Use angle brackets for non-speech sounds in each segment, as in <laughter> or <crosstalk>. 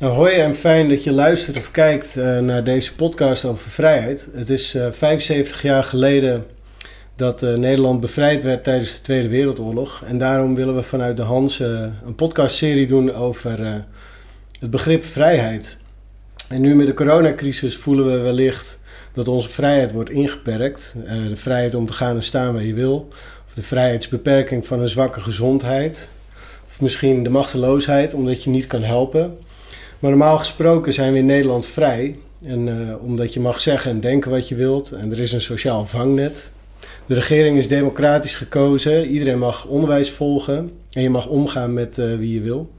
Hoi en fijn dat je luistert of kijkt uh, naar deze podcast over vrijheid. Het is uh, 75 jaar geleden dat uh, Nederland bevrijd werd tijdens de Tweede Wereldoorlog. En daarom willen we vanuit de Hans een podcastserie doen over het begrip vrijheid. En nu met de coronacrisis voelen we wellicht dat onze vrijheid wordt ingeperkt. de vrijheid om te gaan en staan waar je wil. Of de vrijheidsbeperking van een zwakke gezondheid. Of misschien de machteloosheid omdat je niet kan helpen. Maar normaal gesproken zijn we in Nederland vrij. En uh, omdat je mag zeggen en denken wat je wilt. En er is een sociaal vangnet. De regering is democratisch gekozen. Iedereen mag onderwijs volgen. En je mag omgaan met uh, wie je wil.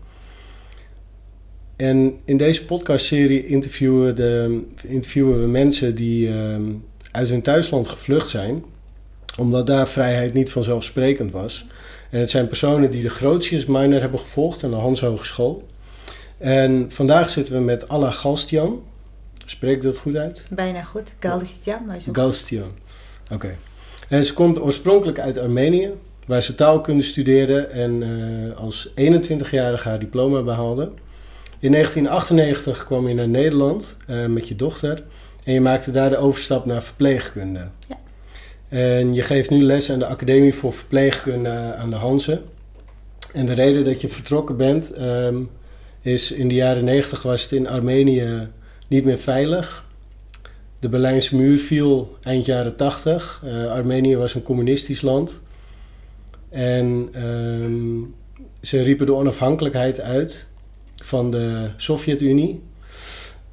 En in deze podcastserie interviewen, de, interviewen we mensen die uh, uit hun thuisland gevlucht zijn. Omdat daar vrijheid niet vanzelfsprekend was. En het zijn personen die de Grotius Minor hebben gevolgd aan de Hans Hogeschool. En vandaag zitten we met Alla Galstian. Spreek ik dat goed uit? Bijna goed. Galstian, maar zo. Galstian, oké. En ze komt oorspronkelijk uit Armenië, waar ze taalkunde studeerde en uh, als 21-jarige haar diploma behaalde. In 1998 kwam je naar Nederland uh, met je dochter en je maakte daar de overstap naar verpleegkunde. Ja. En je geeft nu les aan de Academie voor Verpleegkunde aan de Hansen. En de reden dat je vertrokken bent, um, is in de jaren 90 was het in Armenië niet meer veilig. De Berlijnse muur viel eind jaren 80. Uh, Armenië was een communistisch land. En um, ze riepen de onafhankelijkheid uit van de Sovjet-Unie.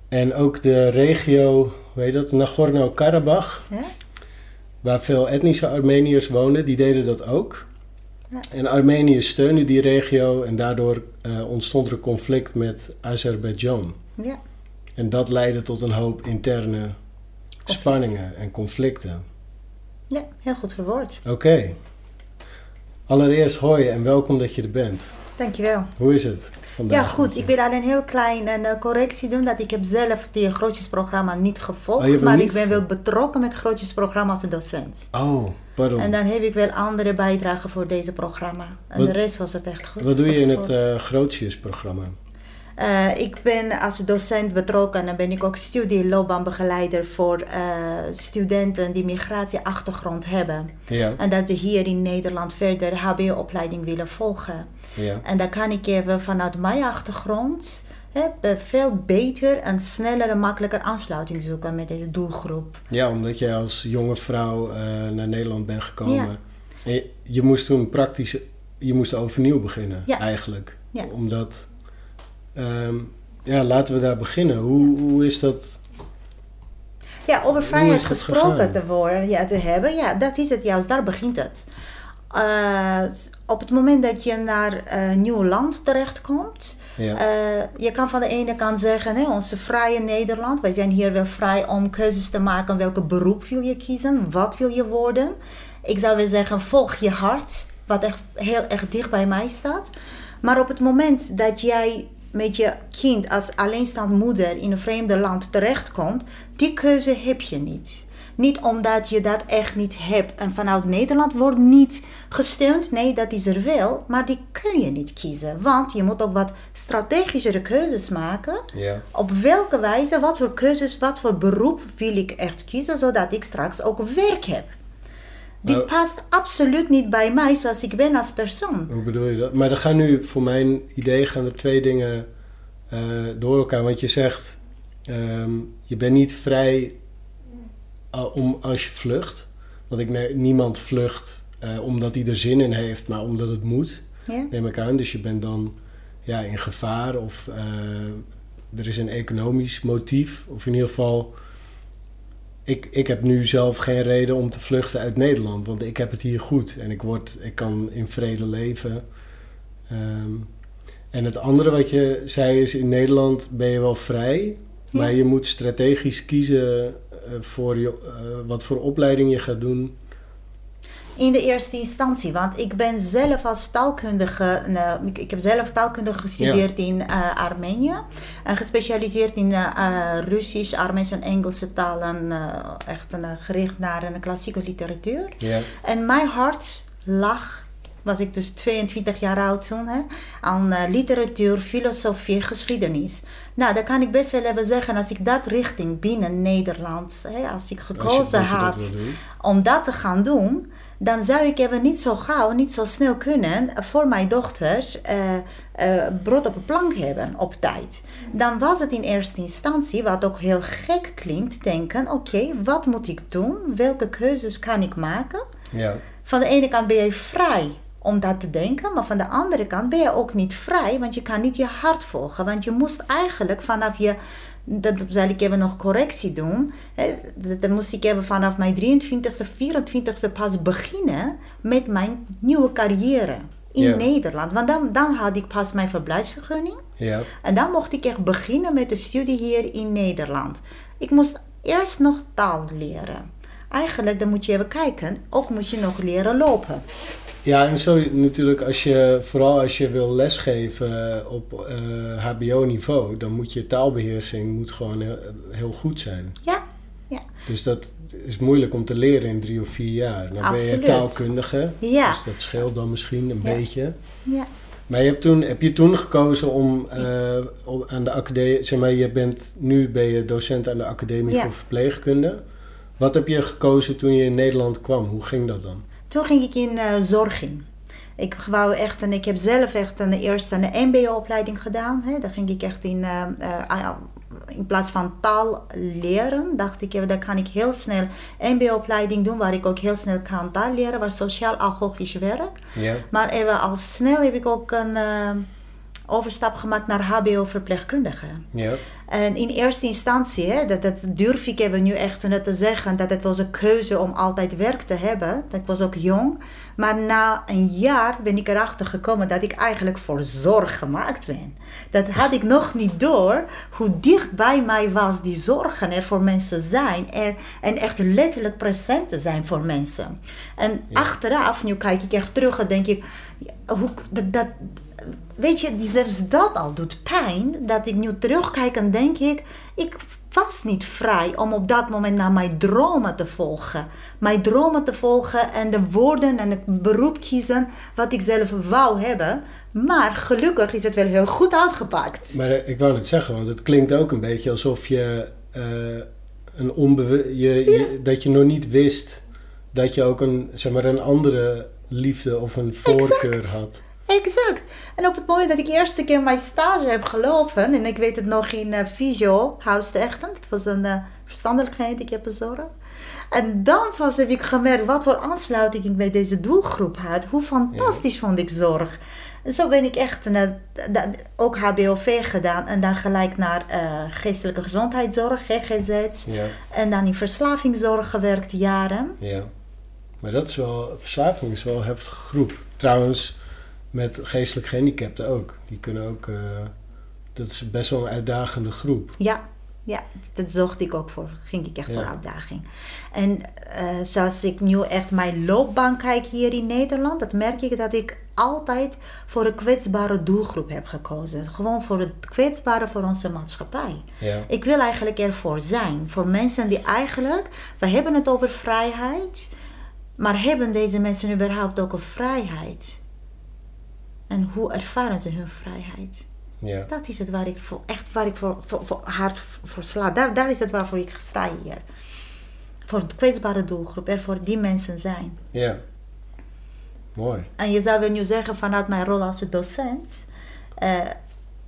En ook de regio, hoe heet dat, Nagorno-Karabakh, ja? waar veel etnische Armeniërs woonden, die deden dat ook. En Armenië steunde die regio en daardoor uh, ontstond er een conflict met Azerbeidzjan. Ja. En dat leidde tot een hoop interne spanningen en conflicten. Ja, heel goed verwoord. Oké. Okay. Allereerst hoi en welkom dat je er bent. Dankjewel. Hoe is het vandaag? Ja, goed. Ik wil alleen heel klein een uh, correctie doen. Dat ik heb zelf die grootjesprogramma niet gevolgd. Oh, maar niet ik ben wel betrokken met het grootjesprogramma als docent. Oh, pardon. En dan heb ik wel andere bijdragen voor deze programma. En wat, de rest was het echt goed. Wat doe je in het uh, grootjesprogramma? Uh, ik ben als docent betrokken en dan ben ik ook studieloopbaanbegeleider voor uh, studenten die migratieachtergrond hebben. Ja. En dat ze hier in Nederland verder HBO-opleiding willen volgen. Ja. En dan kan ik even vanuit mijn achtergrond hè, veel beter en sneller en makkelijker aansluiting zoeken met deze doelgroep. Ja, omdat jij als jonge vrouw uh, naar Nederland bent gekomen. Ja. En je, je, moest toen praktisch, je moest overnieuw beginnen ja. eigenlijk. Ja. Omdat Um, ja, laten we daar beginnen. Hoe, hoe is dat? Ja, over vrijheid gesproken te, worden, ja, te hebben, ja, dat is het juist, daar begint het. Uh, op het moment dat je naar een nieuw land terechtkomt, ja. uh, je kan van de ene kant zeggen, hè, onze vrije Nederland, wij zijn hier wel vrij om keuzes te maken, welke beroep wil je kiezen, wat wil je worden. Ik zou willen zeggen, volg je hart, wat echt heel erg dicht bij mij staat. Maar op het moment dat jij met je kind als alleenstaand moeder in een vreemde land terechtkomt, die keuze heb je niet. Niet omdat je dat echt niet hebt en vanuit Nederland wordt niet gesteund. Nee, dat is er wel, maar die kun je niet kiezen. Want je moet ook wat strategischere keuzes maken. Ja. Op welke wijze, wat voor keuzes, wat voor beroep wil ik echt kiezen, zodat ik straks ook werk heb. Dit nou, past absoluut niet bij mij zoals ik ben als persoon. Hoe bedoel je dat? Maar er gaan nu, voor mijn idee, gaan er twee dingen uh, door elkaar. Want je zegt, um, je bent niet vrij uh, om als je vlucht. Want ik niemand vlucht uh, omdat hij er zin in heeft, maar omdat het moet. Ja. Neem ik aan. Dus je bent dan ja, in gevaar of er is een economisch motief. Of in ieder geval ik, ik heb nu zelf geen reden om te vluchten uit Nederland, want ik heb het hier goed en ik, word, ik kan in vrede leven. Um, en het andere wat je zei is, in Nederland ben je wel vrij, ja. maar je moet strategisch kiezen voor je, uh, wat voor opleiding je gaat doen in de eerste instantie. Want ik ben zelf als taalkundige, nou, ik, ik, heb zelf taalkundige gestudeerd ja. in uh, Armenië. En gespecialiseerd in uh, Russisch, Armeens en Engelse talen. Echt gericht naar een klassieke literatuur. Ja. En mijn hart lag was ik dus 22 jaar oud toen, hè, aan uh, literatuur, filosofie, geschiedenis. Nou, dan kan ik best wel even zeggen, als ik dat richting binnen Nederland, hè, als ik gekozen had om dat te gaan doen, dan zou ik even niet zo gauw, niet zo snel kunnen voor mijn dochter uh, uh, brood op een plank hebben op tijd. Dan was het in eerste instantie, wat ook heel gek klinkt, denken: oké, wat moet ik doen? Welke keuzes kan ik maken? Ja. Van de ene kant ben je vrij om dat te denken, maar van de andere kant ben je ook niet vrij, want je kan niet je hart volgen. Want je moest eigenlijk vanaf je dat zal ik even nog correctie doen. Dan moest ik even vanaf mijn 23e, 24e pas beginnen met mijn nieuwe carrière in Nederland. Want dan, dan had ik pas mijn verblijfsvergunning. Ja. En dan mocht ik echt beginnen met de studie hier in Nederland. Ik moest eerst nog taal leren. Eigenlijk, dan moet je even kijken, ook moet je nog leren lopen. Ja, en zo natuurlijk, als je, vooral als je wil lesgeven op HBO-niveau, dan moet je taalbeheersing moet gewoon heel, goed zijn. Ja, ja. Dus dat is moeilijk om te leren in drie of vier jaar. Dan ben je taalkundige, ja. dus dat scheelt dan misschien een beetje. Ja. Maar je hebt toen, heb je toen gekozen om uh, aan de academie, zeg maar, je bent, nu ben je docent aan de Academie voor Verpleegkunde. Wat heb je gekozen toen je in Nederland kwam? Hoe ging dat dan? Toen ging ik in uh, zorging. Ik wou echt, en ik heb zelf echt een eerste een MBO-opleiding gedaan. Hè. Daar ging ik echt in, uh, uh, in plaats van taal leren, dacht ik, dan kan ik heel snel MBO-opleiding doen, waar ik ook heel snel kan taal leren, waar sociaal-agogisch werk. Ja. Maar even al snel heb ik ook een overstap gemaakt naar HBO-verpleegkundige. Ja. En in eerste instantie, hè, dat, dat durf ik even nu echt net te zeggen, dat het was een keuze om altijd werk te hebben. Dat was ook jong. Maar na een jaar ben ik erachter gekomen dat ik eigenlijk voor zorg gemaakt ben. Dat had ik nog niet door, hoe dicht bij mij was die zorgen er voor mensen zijn. Er, en echt letterlijk present te zijn voor mensen. En achteraf, nu kijk ik echt terug en denk ik, hoe, dat, dat, weet je, zelfs dat al doet pijn. Dat ik nu terugkijk en denk ik, ik was niet vrij om op dat moment naar mijn dromen te volgen. Mijn dromen te volgen en de woorden en het beroep kiezen wat ik zelf wou hebben. Maar gelukkig is het wel heel goed uitgepakt. Maar eh, ik wou het zeggen, want het klinkt ook een beetje alsof je, uh, een onbewust, je, dat je nog niet wist dat je ook een, zeg maar, een andere liefde of een voorkeur had. Exact. En op het moment dat ik de eerste keer mijn stage heb gelopen, en ik weet het nog in uh, Visio, Huis de Echten, het was een uh, verstandelijk gehandicaptenzorg. En dan pas heb ik gemerkt wat voor aansluiting ik bij deze doelgroep had. Hoe fantastisch vond ik zorg. En zo ben ik echt uh, ook HBOV gedaan en dan gelijk naar uh, geestelijke gezondheidszorg, GGZ. Ja. En dan in verslavingszorg gewerkt jaren. Ja, maar dat is wel, verslaving is wel een heftige groep. Trouwens, met geestelijk gehandicapten ook. Die kunnen ook, uh, dat is best wel een uitdagende groep. Ja, ja, dat zocht ik ook voor. Ging ik echt voor uitdaging. En uh, zoals ik nu echt mijn loopbaan kijk hier in Nederland, dat merk ik dat ik altijd voor een kwetsbare doelgroep heb gekozen. Gewoon voor het kwetsbare voor onze maatschappij. Ja. Ik wil eigenlijk ervoor zijn. Voor mensen die eigenlijk, we hebben het over vrijheid, maar hebben deze mensen überhaupt ook een vrijheid? En hoe ervaren ze hun vrijheid? Ja. Dat is het waar ik voor, echt waar ik voor, voor, voor hard voor sla. Daar, daar is het waarvoor ik sta hier. Voor de kwetsbare doelgroep, er voor die mensen zijn. Ja. Mooi. En je zou nu zeggen vanuit mijn rol als docent, uh,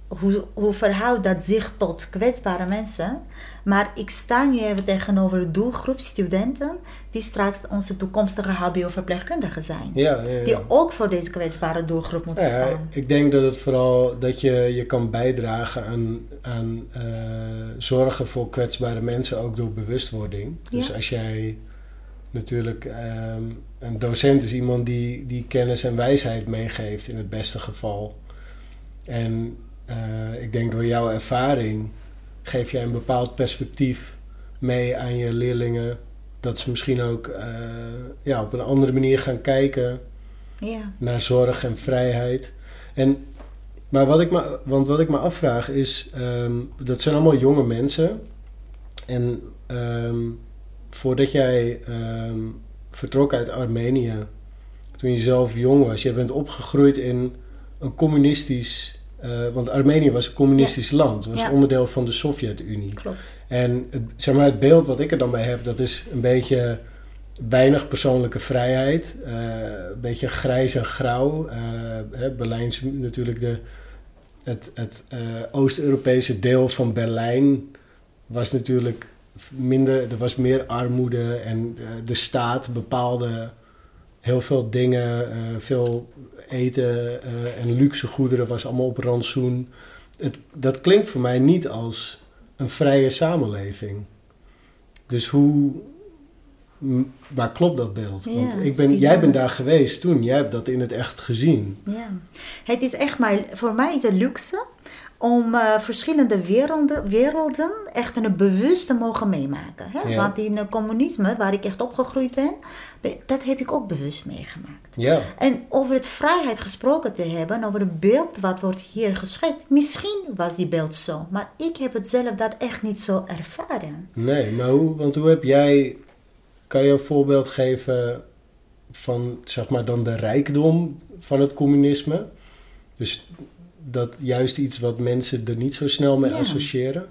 hoe, hoe verhoudt dat zich tot kwetsbare mensen? Maar ik sta nu even tegenover de doelgroep studenten die straks onze toekomstige HBO-verpleegkundigen zijn. Ja, ja, ja. Die ook voor deze kwetsbare doelgroep moeten staan. Ik denk dat het vooral dat je je kan bijdragen aan, aan uh, zorgen voor kwetsbare mensen, ook door bewustwording. Dus als jij natuurlijk, um, een docent is iemand die, die kennis en wijsheid meegeeft in het beste geval. En uh, ik denk door jouw ervaring geef jij een bepaald perspectief mee aan je leerlingen. Dat ze misschien ook uh, ja, op een andere manier gaan kijken ja. naar zorg en vrijheid. En, maar wat ik me, want wat ik me afvraag is, um, dat zijn allemaal jonge mensen. En um, voordat jij um, vertrok uit Armenië, toen je zelf jong was. Je bent opgegroeid in een communistisch... Uh, want Armenië was een communistisch land. Het was Ja. onderdeel van de Sovjet-Unie. Klopt. En het, zeg maar, het beeld wat ik er dan bij heb, dat is een beetje weinig persoonlijke vrijheid. eh, een beetje grijs en grauw. eh, hè, Berlijn is natuurlijk de, het, het eh, Oost-Europese deel van Berlijn was natuurlijk minder, er was meer armoede en eh, de staat bepaalde heel veel dingen, eh, veel eten eh, en luxe goederen was allemaal op rantsoen. Het, dat klinkt voor mij niet als een vrije samenleving. Dus hoe. Maar klopt dat beeld? Ja, Want ik ben, jij bent daar geweest toen, jij hebt dat in het echt gezien. Ja. Het is echt maar, voor mij is het luxe om eh, verschillende werelden, werelden echt een bewust te mogen meemaken. Hè? Ja. Want in het communisme, waar ik echt opgegroeid ben, be- dat heb ik ook bewust meegemaakt. Ja, En over het vrijheid gesproken te hebben, over het beeld wat wordt hier geschetst. Misschien was die beeld zo, maar ik heb het zelf dat echt niet zo ervaren. nee, maar hoe, want hoe heb jij. Kan je een voorbeeld geven van zeg maar dan de rijkdom van het communisme? Dus dat juist iets wat mensen er niet zo snel mee Ja. associëren?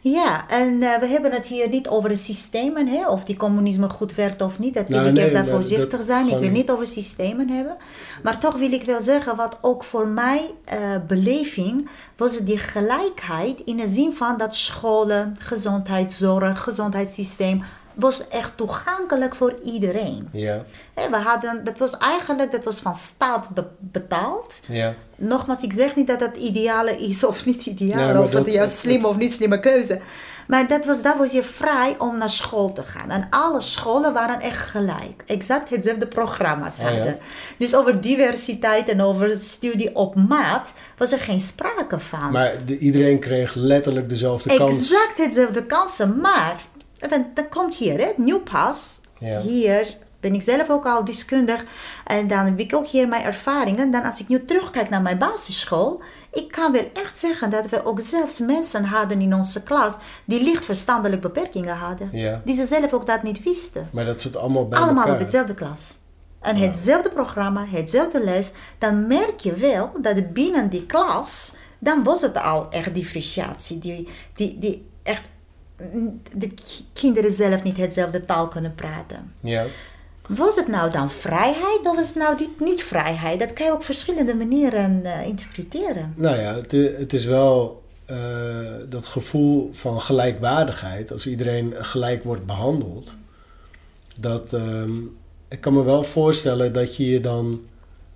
Ja, en eh, we hebben het hier niet over de systemen, hè, of die communisme goed werkt of niet. Dat wil Nou, ik nee, daar voorzichtig zijn. Ik wil niet over systemen hebben. Maar toch wil ik wel zeggen, wat ook voor mij eh, beleving was die gelijkheid in de zin van dat scholen, gezondheidszorg, gezondheidssysteem was echt toegankelijk voor iedereen. Ja, we hadden, dat was eigenlijk dat was van staat be- betaald. ja. Nogmaals, ik zeg niet dat het ideale is of niet ideale, Nee, of dat- juist het- slimme het- of niet slimme keuze. Maar dat was, daar was je vrij om naar school te gaan. En alle scholen waren echt gelijk. Exact hetzelfde programma's Ah, ja. hadden. Dus over diversiteit en over studie op maat was er geen sprake van. Maar de, iedereen kreeg letterlijk dezelfde kans. Exact hetzelfde kansen. Maar, dan, dan komt hier, hè, Nieuwpas. Ja. Hier ben ik zelf ook al deskundig. En dan heb ik ook hier mijn ervaringen. Dan als ik nu terugkijk naar mijn basisschool. Ik kan wel echt zeggen dat we ook zelfs mensen hadden in onze klas. die licht verstandelijke beperkingen hadden. Ja. Die ze zelf ook dat niet wisten. Maar dat zit allemaal bij Allemaal elkaar. op hetzelfde klas. En hetzelfde programma, hetzelfde les. Dan merk je wel dat binnen die klas, dan was het al echt differentiatie. Die, die, die echt, de kinderen zelf niet hetzelfde taal kunnen praten. Ja. Was het nou dan vrijheid of was het nou niet, niet vrijheid? Dat kan je op verschillende manieren eh, interpreteren. Nou ja, het, het is wel eh, dat gevoel van gelijkwaardigheid. Als iedereen gelijk wordt behandeld. Dat, ehm, ik kan me wel voorstellen dat je je dan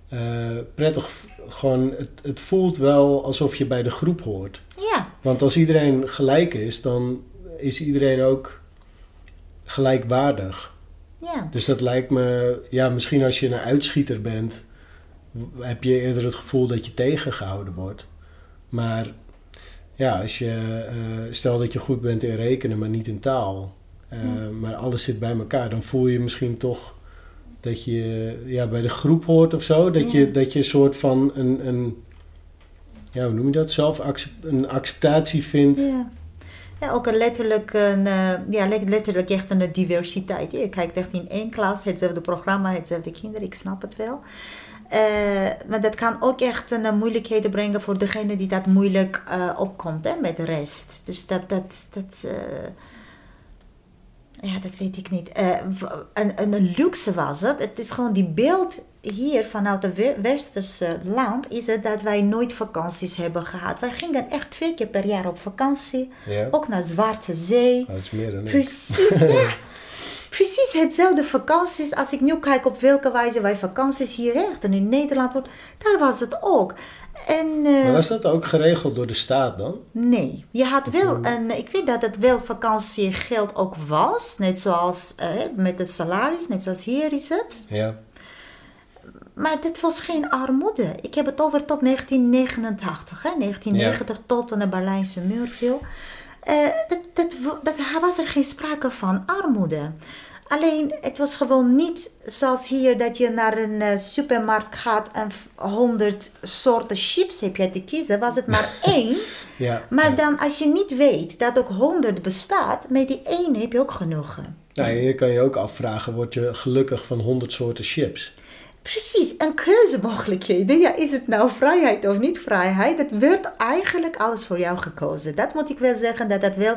eh, prettig... Gewoon, het, het voelt wel alsof je bij de groep hoort. Ja, Want als iedereen gelijk is, dan is iedereen ook gelijkwaardig. ja. Dus dat lijkt me, ja, misschien als je een uitschieter bent, heb je eerder het gevoel dat je tegengehouden wordt. Maar ja, als je, eh, stel dat je goed bent in rekenen, maar niet in taal, eh, maar alles zit bij elkaar, dan voel je misschien toch dat je ja, bij de groep hoort of zo. Dat, Ja. je, dat je een soort van een, een ja, hoe noem je dat? Zelf een acceptatie vindt. Ja. Ja, ook een letterlijk, een, eh, ja, let- letterlijk echt een diversiteit. Je kijkt echt in één klas, hetzelfde programma, hetzelfde kinderen, ik snap het wel. Eh, maar dat kan ook echt een, eh, moeilijkheden brengen voor degene die dat moeilijk opkomt hè, met de rest. Dus dat, dat, dat, ja, dat weet ik niet. Eh, een, een, luxe was het. Het is gewoon die beeld hier vanuit het we- westerse land, is het dat wij nooit vakanties hebben gehad. Wij gingen echt twee keer per jaar op vakantie. Ja. Ook naar Zwarte Zee. Dat is meer dan. Precies, ja. <laughs> Precies hetzelfde vakanties. Als ik nu kijk op welke wijze wij vakanties hier echt en in Nederland wordt, daar was het ook. En, eh, Maar was dat ook geregeld door de staat dan? Nee, je had wel een. Ik weet dat het wel vakantiegeld ook was, net zoals eh, met de salaris, net zoals hier is het. Ja. Maar dit was geen armoede. Ik heb het over tot 1989, hè? 1990 tot de Berlijnse muur viel. Eh, dat, dat, was er geen sprake van armoede. Alleen, het was gewoon niet zoals hier dat je naar een eh, supermarkt gaat en 100 soorten chips heb je te kiezen. Was het maar <laughs> één. Ja. Maar dan, als je niet weet dat ook 100 bestaat, met die één heb je ook genoegen. Nou, je kan je ook afvragen, word je gelukkig van honderd soorten chips? Precies, een keuzemogelijkheden. Ja, is het nou vrijheid of niet vrijheid? Het werd eigenlijk alles voor jou gekozen. Dat moet ik wel zeggen, dat dat wel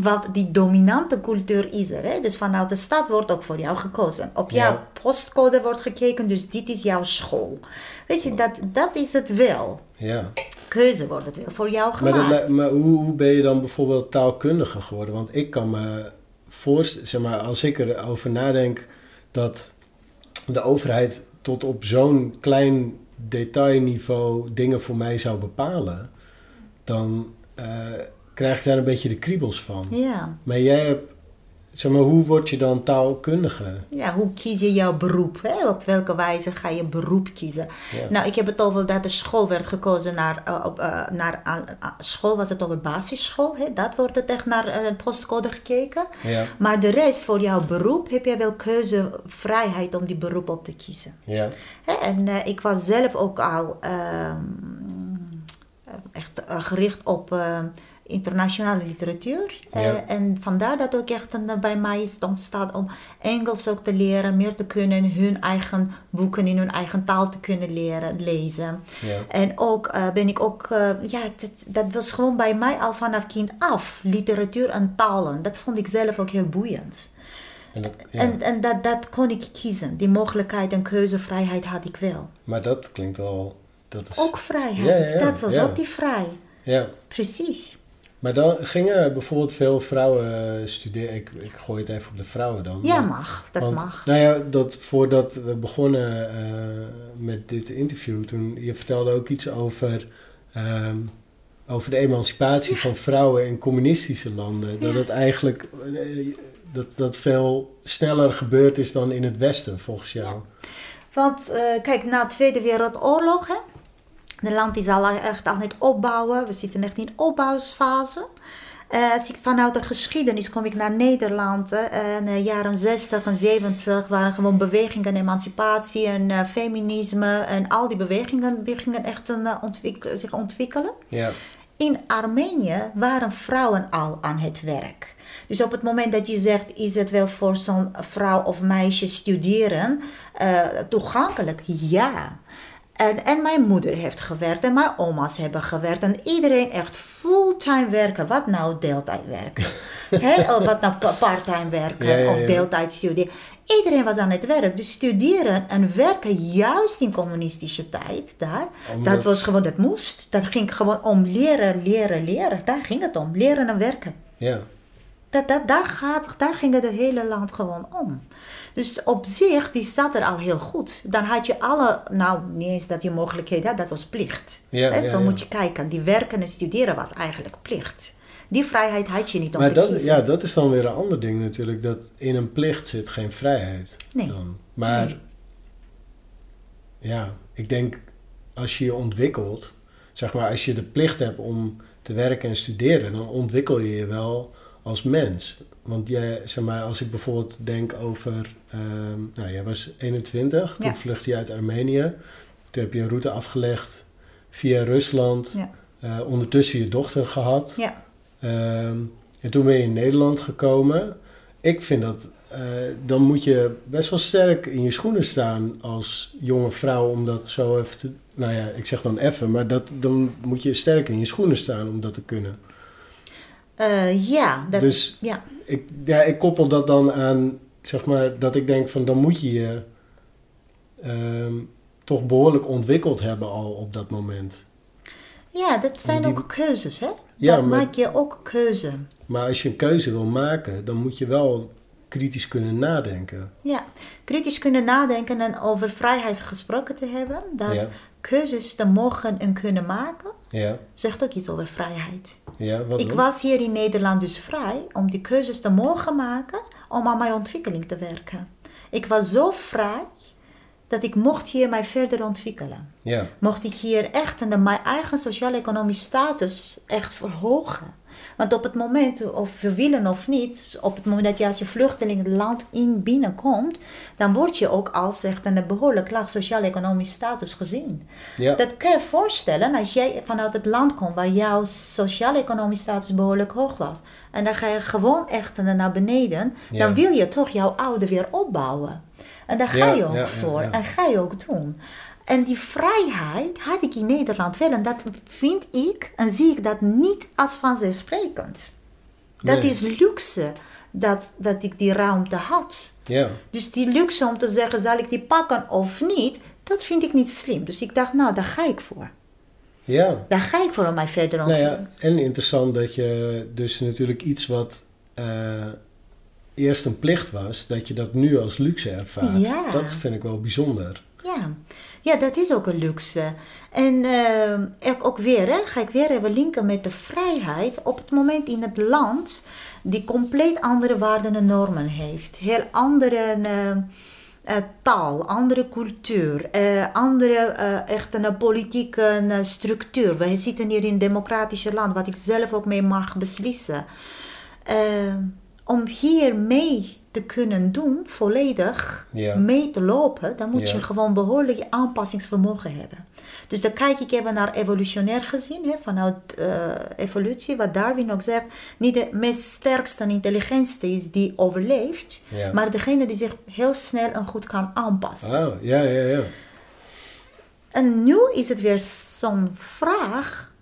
wat die dominante cultuur is er. Hè? Dus vanuit de stad wordt ook voor jou gekozen. Op jouw postcode wordt gekeken, dus dit is jouw school. Weet je, dat, dat is het wel. Ja. Keuze wordt het wel voor jou gemaakt. Maar, maar hoe, hoe ben je dan bijvoorbeeld taalkundige geworden? Want ik kan me voorstellen, zeg maar, als ik erover nadenk dat de overheid tot op zo'n klein detailniveau dingen voor mij zou bepalen, dan uh, krijg ik daar een beetje de kriebels van. Ja. Maar jij hebt, zeg maar, hoe word je dan taalkundige? Ja, hoe kies je jouw beroep? Hè? Op welke wijze ga je beroep kiezen? Nou, ik heb het over dat de school werd gekozen naar, uh, op, uh, naar uh, school, was het over basisschool. Hè? Dat wordt het echt naar postcode gekeken. Ja. Maar de rest, voor jouw beroep, heb je wel keuzevrijheid om die beroep op te kiezen. Ja. Hè? En ik was zelf ook al ehm, echt gericht op internationale literatuur. Ja. en vandaar dat ook echt een, bij mij is ontstaat om Engels ook te leren, meer te kunnen, hun eigen boeken in hun eigen taal te kunnen leren lezen. Ja. En ook uh, ben ik ook, uh, ja, dat, dat was gewoon bij mij al vanaf kind af, literatuur en talen. Dat vond ik zelf ook heel boeiend. En, dat, ja. en, en dat, dat kon ik kiezen. Die mogelijkheid en keuzevrijheid had ik wel. Maar dat klinkt wel... Dat is... Ook vrijheid. Dat was ook die vrij. Ja. Precies. Maar dan gingen bijvoorbeeld veel vrouwen studeren. Ik, ik gooi het even op de vrouwen dan. Ja, maar, mag. Dat want, mag. Nou ja, dat voordat we begonnen uh, met dit interview, toen je vertelde ook iets over, um, over de emancipatie ja. van vrouwen in communistische landen. Ja. Dat het eigenlijk dat, dat veel sneller gebeurd is dan in het Westen, volgens jou. Want uh, kijk, na de Tweede Wereldoorlog, hè, het land is al echt aan het opbouwen. We zitten echt in opbouwfase. Uh, als ik vanuit de geschiedenis kom ik naar Nederland. In de jaren 60 en 70 waren gewoon bewegingen, emancipatie en uh, feminisme. En al die bewegingen gingen echt een, ontwik zich ontwikkelen. Ja. In Armenië waren vrouwen al aan het werk. Dus op het moment dat je zegt, is het wel voor zo'n vrouw of meisje studeren toegankelijk? Ja. En, en mijn moeder heeft gewerkt en mijn oma's hebben gewerkt. En iedereen echt fulltime werken. Wat nou deeltijd werken? <laughs> He, of wat nou parttime werken ja, ja, ja. of deeltijd studeren. Iedereen was aan het werk. Dus studeren en werken juist in communistische tijd daar. Omdat... Dat was gewoon, dat moest. Dat ging gewoon om leren, leren, leren. Daar ging het om. Leren en werken. Ja. Dat, dat, daar, gaat, daar ging het hele land gewoon om. Dus op zich, die zat er al heel goed. Dan had je alle, nou niet eens dat je mogelijkheden had, dat was plicht. Ja, He, ja, zo ja. moet je kijken. Die werken en studeren was eigenlijk plicht. Die vrijheid had je niet om maar te dat, kiezen. Ja, dat is dan weer een ander ding natuurlijk. Dat in een plicht zit geen vrijheid. Nee. Dan. Maar Nee. ja, ik denk als je je ontwikkelt, zeg maar als je de plicht hebt om te werken en studeren, dan ontwikkel je je wel als mens. Want jij, zeg maar, als ik bijvoorbeeld denk over, ehm, nou jij was 21, toen Ja. vluchtte je uit Armenië. Toen heb je een route afgelegd via Rusland. Ja. Eh, ondertussen je dochter gehad. Ja. Ehm, en toen ben je in Nederland gekomen. Ik vind dat, eh, dan moet je best wel sterk in je schoenen staan als jonge vrouw om dat zo even te... Nou ja, ik zeg dan even, maar dat, dan moet je sterk in je schoenen staan om dat te kunnen. Eh, ja, dat, Dus- ja. Ik, ja, ik koppel dat dan aan, zeg maar, dat ik denk van dan moet je je ehm, toch behoorlijk ontwikkeld hebben al op dat moment. ja, dat zijn Die- ook keuzes, hè? Ja, dat maar- maak je ook keuze. Maar als je een keuze wil maken, dan moet je wel kritisch kunnen nadenken. Ja, kritisch kunnen nadenken en over vrijheid gesproken te hebben. Dat Ja, keuzes te mogen en kunnen maken, ja, zegt ook iets over vrijheid. ja. Wat Ik dan? was hier in Nederland dus vrij om die keuzes te mogen maken om aan mijn ontwikkeling te werken. Ik was zo vrij dat ik mocht hier mij verder ontwikkelen. Ja, Mocht ik hier echt en mijn eigen sociaal-economische status echt verhogen. Want op het moment, of we willen of niet, op het moment dat je als je vluchteling het land in binnenkomt, dan word je ook als echt een behoorlijk laag sociaal-economisch status gezien. ja, Dat kan je voorstellen als jij vanuit het land komt waar jouw sociaal-economisch status behoorlijk hoog was. En dan ga je gewoon echt naar beneden. Ja. Dan wil je toch jouw oude weer opbouwen. En daar ga je ook voor. En ga je ook doen. En die vrijheid had ik in Nederland wel. En dat vind ik en zie ik dat niet als vanzelfsprekend. Dat is luxe dat, dat ik die ruimte had. Ja. Dus die luxe om te zeggen, zal ik die pakken of niet, dat vind ik niet slim. Dus ik dacht, nou, daar ga ik voor. Ja. Daar ga ik voor om mij verder ontwikkelen. Nou ja, en interessant dat je dus natuurlijk iets wat uh, eerst een plicht was, dat je dat nu als luxe ervaart. Ja. Dat vind ik wel bijzonder. Ja, ja dat is ook een luxe. En uh, ook weer, hè, ga ik weer even linken met de vrijheid. Op het moment in het land die compleet andere waarden en normen heeft. Heel andere uh, taal, andere cultuur, andere echt een politieke structuur. We zitten hier in een democratisch land, wat ik zelf ook mee mag beslissen. om hier mee te kunnen doen, volledig mee te lopen, dan moet je gewoon behoorlijk aanpassingsvermogen hebben. Dus dan kijk ik even naar evolutionair gezien, hè, vanuit uh, evolutie, wat Darwin ook zegt, niet de meest sterkste en intelligentste is die overleeft, maar degene die zich heel snel en goed kan aanpassen. Oh, ja, ja, ja. En nu is het weer zo'n vraag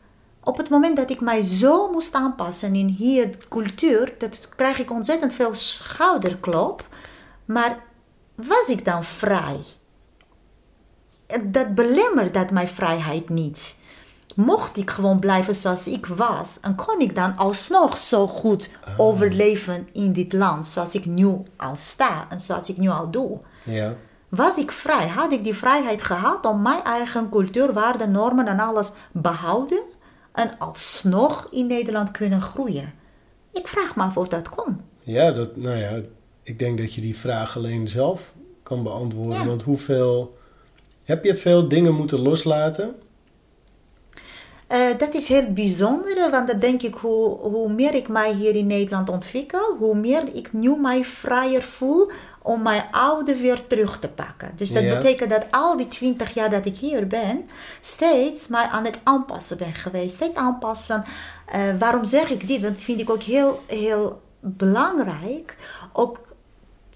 op het moment dat ik mij zo moest aanpassen in hier cultuur, dat krijg ik ontzettend veel schouderklop. Maar was ik dan vrij? Dat belemmert dat mijn vrijheid niet. Mocht ik gewoon blijven zoals ik was, en kon ik dan alsnog zo goed ah. overleven in dit land, zoals ik nu al sta en zoals ik nu al doe. Ja. Was ik vrij? Had ik die vrijheid gehad om mijn eigen cultuur, waarden, normen en alles behouden? En alsnog in Nederland kunnen groeien? Ik vraag me af of dat kon. Ja, dat, nou ja, ik denk dat je die vraag alleen zelf kan beantwoorden. Want hoeveel. Heb je veel dingen moeten loslaten? Uh, dat is heel bijzonder, want dan denk ik, hoe, hoe meer ik mij hier in Nederland ontwikkel, hoe meer ik nu mij vrijer voel om mijn oude weer terug te pakken. Dus dat betekent dat al die twintig jaar dat ik hier ben, steeds mij aan het aanpassen ben geweest. Steeds aanpassen. Uh, waarom zeg ik dit? Want dat vind ik ook heel, heel belangrijk. Ook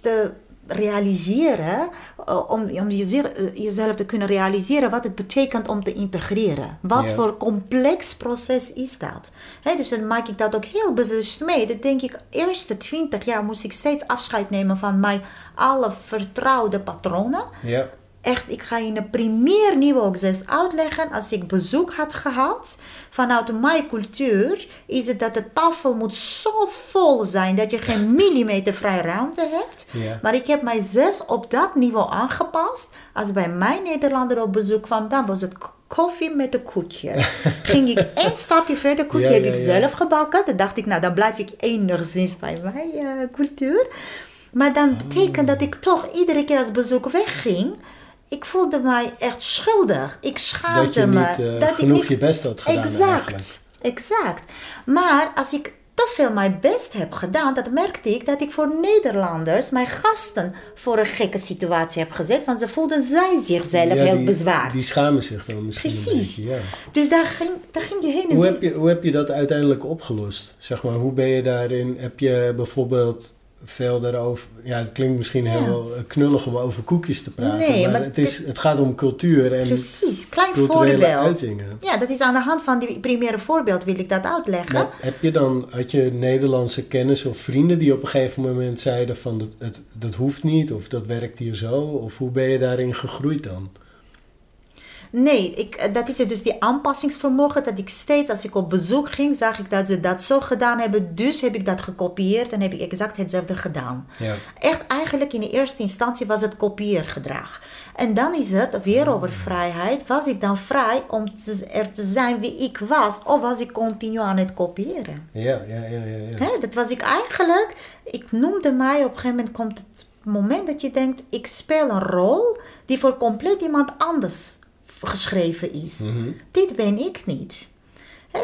te realiseren, uh, om, om jezelf, uh, jezelf te kunnen realiseren wat het betekent om te integreren. Wat voor complex proces is dat? He, dus dan maak ik dat ook heel bewust mee. Dan denk ik, eerste twintig jaar moest ik steeds afscheid nemen van mijn alle vertrouwde patronen. Ja echt, ik ga in een premier niveau ook zelfs uitleggen. Als ik bezoek had gehad vanuit mijn cultuur, is het dat de tafel moet zo vol zijn dat je geen <laughs> millimeter vrije ruimte hebt. Maar ik heb mijzelf op dat niveau aangepast. Als bij mijn Nederlander op bezoek kwam, dan was het koffie met een koetje. <laughs> Ging ik één stapje verder, koetje heb ik zelf gebakken. Dan dacht ik, nou dan blijf ik enigszins bij mijn uh, cultuur. Maar dan betekent dat ik toch iedere keer als bezoek wegging, ik voelde mij echt schuldig. Ik schaamde dat je me. Niet, uh, dat genoeg ik niet je best had gedaan. Exact, exact. Maar als ik te veel mijn best heb gedaan, dat merkte ik dat ik voor Nederlanders, mijn gasten, voor een gekke situatie heb gezet. Want ze voelden zij zichzelf ja, heel bezwaard. Die schamen zich dan misschien Precies. Beetje, ja. Dus daar ging, daar ging je heen en hoe heb je, hoe heb je dat uiteindelijk opgelost? Zeg maar, hoe ben je daarin? Heb je bijvoorbeeld veel daarover. Ja, het klinkt misschien heel knullig om over koekjes te praten. Nee, maar, het, is, het gaat om cultuur en Precies, klein voorbeeld. Uitingen. Ja, dat is aan de hand van die primaire voorbeeld wil ik dat uitleggen. heb je dan, had je Nederlandse kennis of vrienden die op een gegeven moment zeiden van dat, het, dat hoeft niet of dat werkt hier zo? Of hoe ben je daarin gegroeid dan? Nee, ik, eh, dat is dus die aanpassingsvermogen. Dat ik steeds, als ik op bezoek ging, zag ik dat ze dat zo gedaan hebben. Dus heb ik dat gekopieerd en heb ik exact hetzelfde gedaan. Ja. Echt eigenlijk in de eerste instantie was het kopieergedrag. En dan is het weer over vrijheid. Was ik dan vrij om er te zijn wie ik was? Of was ik continu aan het kopiëren? Ja, ja, ja. ja, ja. dat was ik eigenlijk. Ik noemde mij, op een gegeven moment komt het moment dat je denkt... ik speel een rol die voor compleet iemand anders geschreven is. Mhm. Dit ben ik niet.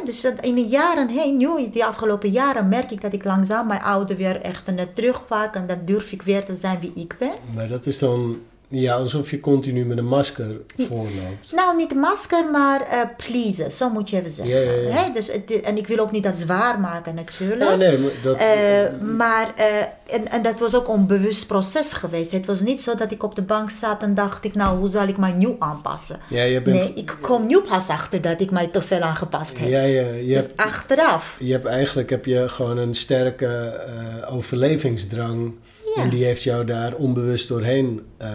dus in de jaren heen, nu, die afgelopen jaren, merk ik dat ik langzaam mijn oude weer echt net terugpak en dan durf ik weer te zijn wie ik ben. Maar dat is dan Ja, alsof je continu met een masker voorloopt. Nou, niet masker, maar uh, pleasen, zo moet je even zeggen. Ja, ja, ja. Dus, en ik wil ook niet dat zwaar maken natuurlijk. Ja, nee, maar dat... Uh, maar, uh, en, en dat was ook een onbewust proces geweest. Het was niet zo dat ik op de bank zat en dacht ik, nou, hoe zal ik mij nu aanpassen? Ja, je bent... Nee, ik kom nu pas achter dat ik mij te veel aangepast heb. Ja, ja, je dus hebt, achteraf. Je hebt eigenlijk heb je gewoon een sterke overlevingsdrang en die heeft jou daar onbewust doorheen uh,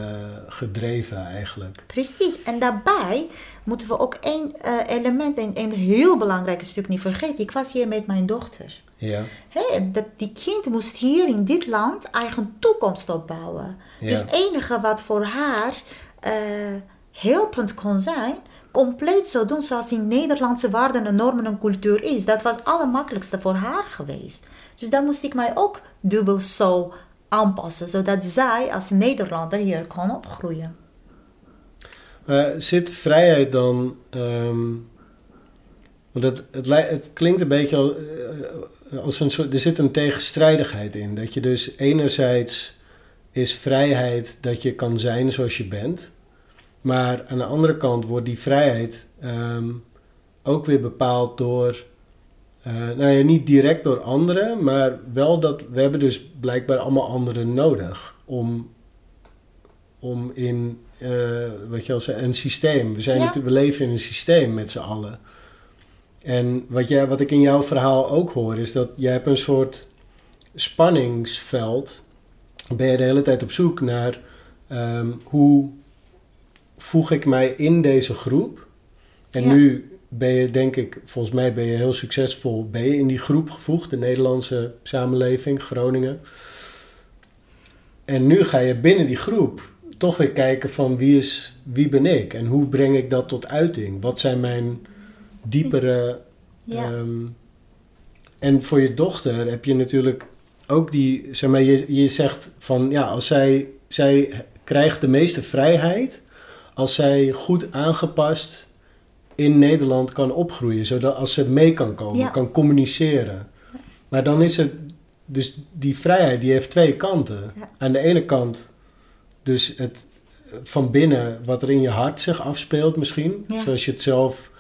gedreven eigenlijk. Precies. En daarbij moeten we ook één uh, element, een, een heel belangrijk stuk niet vergeten. Ik was hier met mijn dochter. Ja. Hey, dat, die kind moest hier in dit land eigen toekomst opbouwen. Ja. Dus het enige wat voor haar uh, helpend kon zijn, compleet zo doen zoals in Nederlandse waarden en normen en cultuur is. Dat was het allermakkelijkste voor haar geweest. Dus dan moest ik mij ook dubbel zo aanpassen, zodat zij als Nederlander hier kan opgroeien. Uh, zit vrijheid dan. Um, want het, het, klinkt een beetje als, uh, als een soort. Er zit een tegenstrijdigheid in. Dat je dus enerzijds is vrijheid dat je kan zijn zoals je bent. Maar aan de andere kant wordt die vrijheid um, ook weer bepaald door uh, nou ja, niet direct door anderen, maar wel dat we hebben dus blijkbaar allemaal anderen nodig om, om in, uh, wat je al zei, een systeem. We, zijn we leven in een systeem met z'n allen. En wat, jij, wat ik in jouw verhaal ook hoor, is dat jij hebt een soort spanningsveld. Ben je de hele tijd op zoek naar um, hoe voeg ik mij in deze groep? En ja. nu ben je, denk ik, volgens mij ben je heel succesvol. Ben je in die groep gevoegd, de Nederlandse samenleving, Groningen. En nu ga je binnen die groep toch weer kijken van wie, is, wie ben ik en hoe breng ik dat tot uiting? Wat zijn mijn diepere. Ja. Um, en voor je dochter heb je natuurlijk ook die, zeg maar, je, je zegt van ja, als zij, zij krijgt de meeste vrijheid als zij goed aangepast in Nederland kan opgroeien. Zodat als ze mee kan komen, kan communiceren. Maar dan is het... Dus die vrijheid die heeft twee kanten. Aan de ene kant dus het van binnen wat er in je hart zich afspeelt misschien. Zoals je het zelf...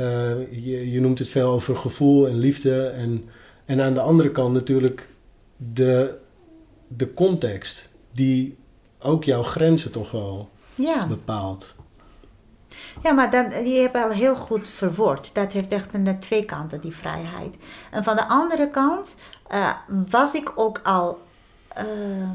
Uh, je, je noemt het veel over gevoel en liefde. En, en aan de andere kant natuurlijk de, de context die ook jouw grenzen toch wel bepaalt. Ja, maar dan, je hebt al heel goed verwoord. Dat heeft echt een, twee kanten, die vrijheid. En van de andere kant uh, was ik ook al. Uh,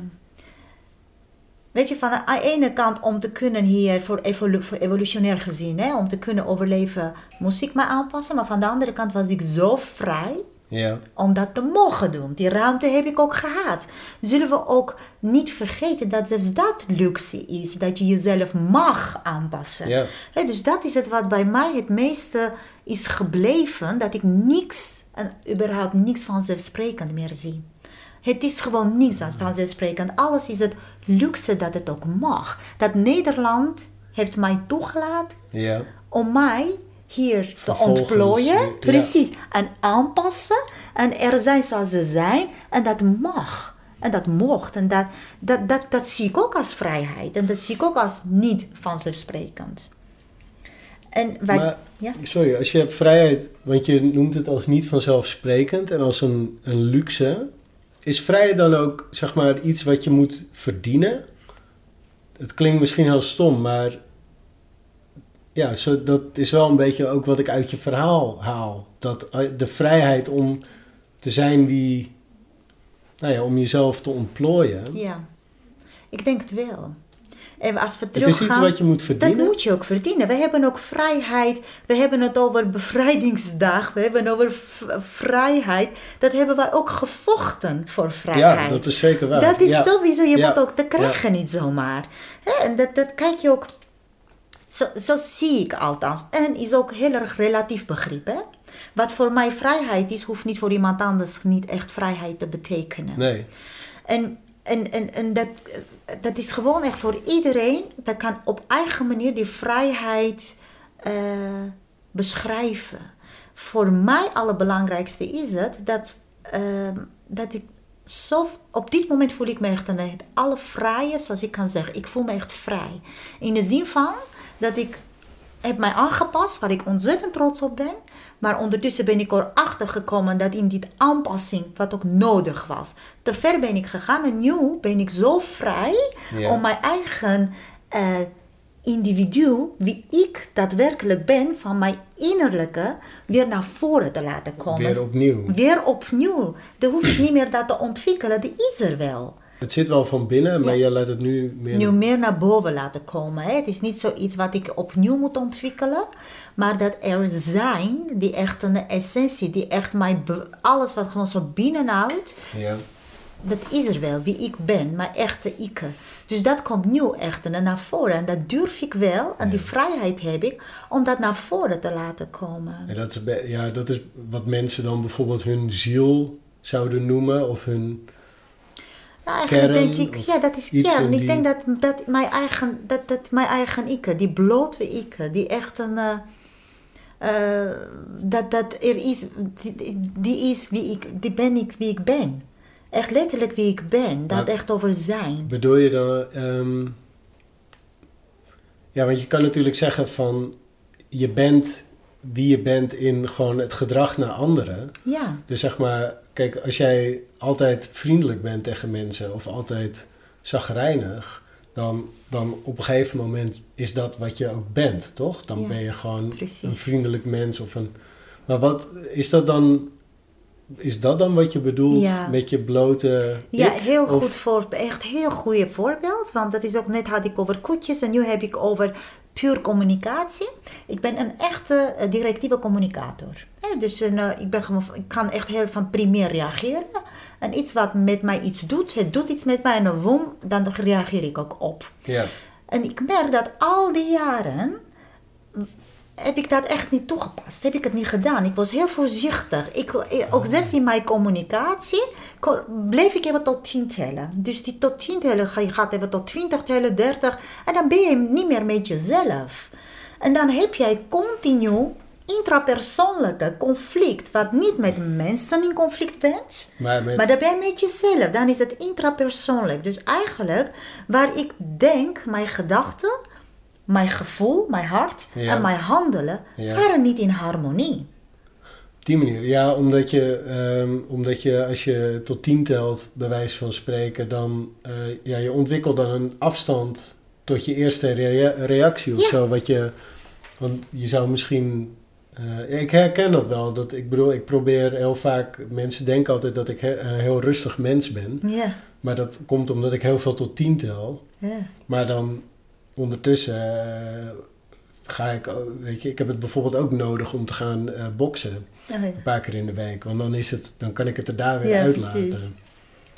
weet je, van de ene kant om te kunnen hier, voor, evolu evolutionair gezien, hè, om te kunnen overleven, moest ik me aanpassen. Maar van de andere kant was ik zo vrij ja. Om dat te mogen doen. Die ruimte heb ik ook gehad. Zullen we ook niet vergeten dat zelfs dat luxe is. Dat je jezelf mag aanpassen. Ja. dus dat is het wat bij mij het meeste is gebleven. Dat ik niks, en überhaupt niks vanzelfsprekend meer zie. Het is gewoon niks vanzelfsprekend. Alles is het luxe dat het ook mag. Dat Nederland heeft mij toegelaten ja. om mij hier te ontplooien. Precies. En aanpassen. En er zijn zoals ze zijn. En dat mag. En dat mocht. En dat, dat, dat, dat zie ik ook als vrijheid. En dat zie ik ook als niet vanzelfsprekend. En wij, maar, ja? Sorry, als je hebt vrijheid, want je noemt het als niet vanzelfsprekend en als een, een luxe. Is vrijheid dan ook, zeg maar, iets wat je moet verdienen? Het klinkt misschien heel stom, maar ja, zo, dat is wel een beetje ook wat ik uit je verhaal haal. Dat eh, de vrijheid om te zijn wie, nou ja, om jezelf te ontplooien. Ja, ik denk het wel. En als we het is iets wat je moet verdienen. Dat moet je ook verdienen. We hebben ook vrijheid. We hebben het over bevrijdingsdag. We hebben het over vrijheid. Dat hebben wij ook gevochten voor vrijheid. Ja, dat is zeker waar. Dat is ja. sowieso. Je ja. moet ook, te krijgen niet zomaar. En dat, dat kijk je ook zo, zo, zie ik althans. En is ook heel erg relatief begrip. Hè? Wat voor mij vrijheid is, hoeft niet voor iemand anders niet echt vrijheid te betekenen. Nee. En, en, en, en dat, dat is gewoon echt voor iedereen. Dat kan op eigen manier die vrijheid uh, beschrijven. Voor mij allerbelangrijkste is het dat, uh, dat ik zo, op dit moment voel ik me echt een het allervrije, zoals ik kan zeggen. Ik voel me echt vrij. In de zin van dat ik heb mij aangepast, waar ik ontzettend trots op ben. Maar ondertussen ben ik erachter gekomen dat in die aanpassing, wat ook nodig was, te ver ben ik gegaan. En nu ben ik zo vrij om mijn eigen uh, individu, wie ik daadwerkelijk ben, van mijn innerlijke, weer naar voren te laten komen. Weer opnieuw. Weer opnieuw. Dan hoef ik niet meer dat te ontwikkelen, die is er wel. Het zit wel van binnen, maar je laat het nu meer... Nu meer naar boven laten komen. Hè? Het is niet zoiets wat ik opnieuw moet ontwikkelen. Maar dat er zijn, die echt een essentie, die echt mijn... Alles wat gewoon zo binnenhoudt... Ja. Dat is er wel, wie ik ben, mijn echte ik. Dus dat komt nu echt naar voren. En dat durf ik wel. En die vrijheid heb ik om dat naar voren te laten komen. En dat is, ja, dat is wat mensen dan bijvoorbeeld hun ziel zouden noemen. Of hun nou, eigenlijk denk ik, ja, dat is kern. Ik denk dat, dat, mijn eigen, dat, dat mijn eigen ik, die blote ik, die echt een. Uh, uh, dat, dat er is, die, die, is wie ik, die ben ik wie ik ben. Echt letterlijk wie ik ben. Dat echt over zijn. Bedoel je dan. Um, ja, want je kan natuurlijk zeggen van. Je bent wie je bent in gewoon het gedrag naar anderen. Ja. Dus zeg maar, kijk, als jij altijd vriendelijk bent tegen mensen of altijd zagrijnig, dan, dan op een gegeven moment is dat wat je ook bent, toch? Dan ben je gewoon een vriendelijk mens of een. Maar wat is dat dan? Is dat dan wat je bedoelt met je blote. Ja, heel goed voor, echt heel goede voorbeeld. Want dat is ook net had ik over koetjes en nu heb ik over puur communicatie. Ik ben een echte eh, directieve communicator. dus uh, ik, ben gewoon, ik kan echt heel van primair reageren. En iets wat met mij iets doet, het doet iets met mij en dan reageer ik ook op. Ja. En ik merk dat al die jaren heb ik dat echt niet toegepast. Heb ik het niet gedaan. Ik was heel voorzichtig. Ik, ook ah. zelfs in mijn communicatie bleef ik even tot 10 tellen. Dus die tot 10 tellen, je gaat even tot 20 tellen, 30. En dan ben je niet meer met jezelf. En dan heb jij continu intrapersoonlijke conflict, wat niet met mensen in conflict bent, maar, met... maar dan ben je met jezelf. Dan is het intrapersoonlijk. Dus eigenlijk, waar ik denk, mijn gedachten mijn gevoel, mijn hart en mijn handelen waren niet in harmonie. Op die manier, ja, omdat je, um, omdat je als je tot tien telt, bij wijze van spreken, dan uh, ja, je ontwikkelt dan een afstand tot je eerste reactie of zo. Wat je, want je zou misschien uh, ik herken dat wel. Dat, ik bedoel, ik probeer heel vaak... Mensen denken altijd dat ik een heel rustig mens ben. Ja. Maar dat komt omdat ik heel veel tot tien tel. Ja. Maar dan ondertussen uh, ga ik, weet je, ik heb het bijvoorbeeld ook nodig om te gaan uh, boksen. Oh, Een paar keer in de week. Want dan, is het, dan kan ik het er daar weer ja, uitlaten. Precies.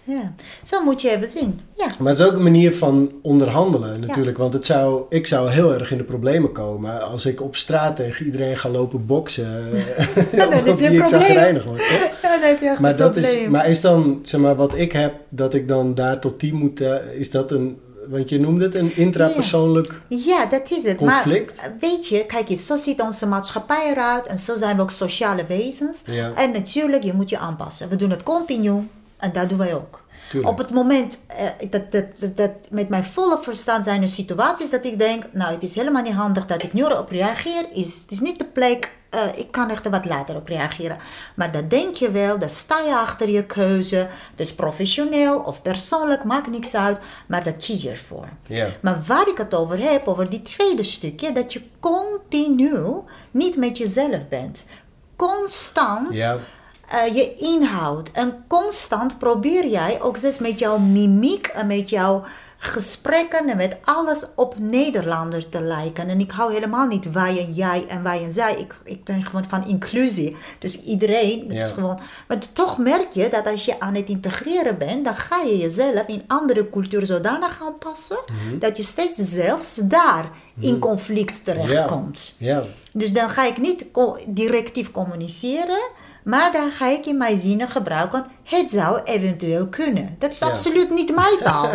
Ja, zo moet je even zien. Ja. Maar het is ook een manier van onderhandelen natuurlijk. Want het zou, ik zou heel erg in de problemen komen als ik op straat tegen iedereen ga lopen boksen. <laughs> <laughs> ja, <laughs> dan heb je een probleem. Wordt, ja, dan heb je maar dat is, Maar is dan, zeg maar, wat ik heb, dat ik dan daar tot tien moet, uh, is dat een want je noemde het een intrapersoonlijk ja. dat is het. conflict. Maar weet je, kijk eens, zo ziet onze maatschappij eruit en zo zijn we ook sociale wezens. En natuurlijk, je moet je aanpassen. We doen het continu en dat doen wij ook. Op het moment uh, dat, dat, dat, met mijn volle verstand zijn er situaties dat ik denk, nou het is helemaal niet handig dat ik nu op reageer, is, is niet de plek, uh, ik kan er wat later op reageren. Maar dat denk je wel, daar sta je achter je keuze, dus professioneel of persoonlijk, maakt niks uit, maar dat kies je ervoor. Yeah. Maar waar ik het over heb, over die tweede stukje, dat je continu niet met jezelf bent. Constant. Uh, je inhoud. En constant probeer jij ook eens met jouw mimiek en met jouw gesprekken en met alles op Nederlanders te lijken. En ik hou helemaal niet wij en jij en wij en zij. Ik, ik ben gewoon van inclusie. Dus iedereen, het is gewoon... Maar toch merk je dat als je aan het integreren bent, dan ga je jezelf in andere culturen zodanig aanpassen, mm dat je steeds zelfs daar in mhm. conflict terechtkomt. Ja. Dus dan ga ik niet directief communiceren, maar dan ga ik in mijn zinnen gebruiken Het zou eventueel kunnen. Dat is absoluut niet mijn <laughs> taal.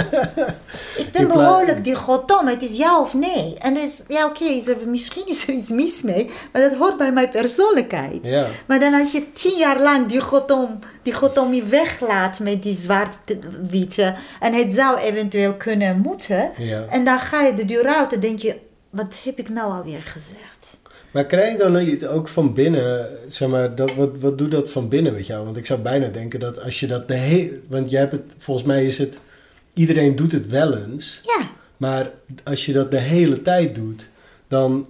ik ben behoorlijk dichotom. Het is ja of nee. En dus, ja oké, okay, misschien is er iets mis mee. Maar dat hoort bij mijn persoonlijkheid. Ja. Maar dan als je tien jaar lang dichotom, dichotomie weglaat met die zwart-witte. En het zou eventueel kunnen moeten. En dan ga je de deur uit en denk je, wat heb ik nou alweer gezegd? Maar krijg je dan ook van binnen, zeg maar, dat, wat, wat doet dat van binnen met jou? Want ik zou bijna denken dat als je dat de hele, want jij hebt het, volgens mij is het, iedereen doet het wel eens. Ja. Maar als je dat de hele tijd doet, dan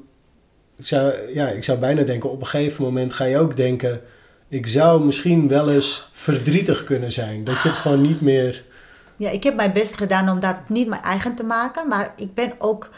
zou, ja, ik zou bijna denken, op een gegeven moment ga je ook denken, ik zou misschien wel eens verdrietig kunnen zijn. Dat je het gewoon niet meer... Ja, ik heb mijn best gedaan om dat niet mijn eigen te maken, maar ik ben ook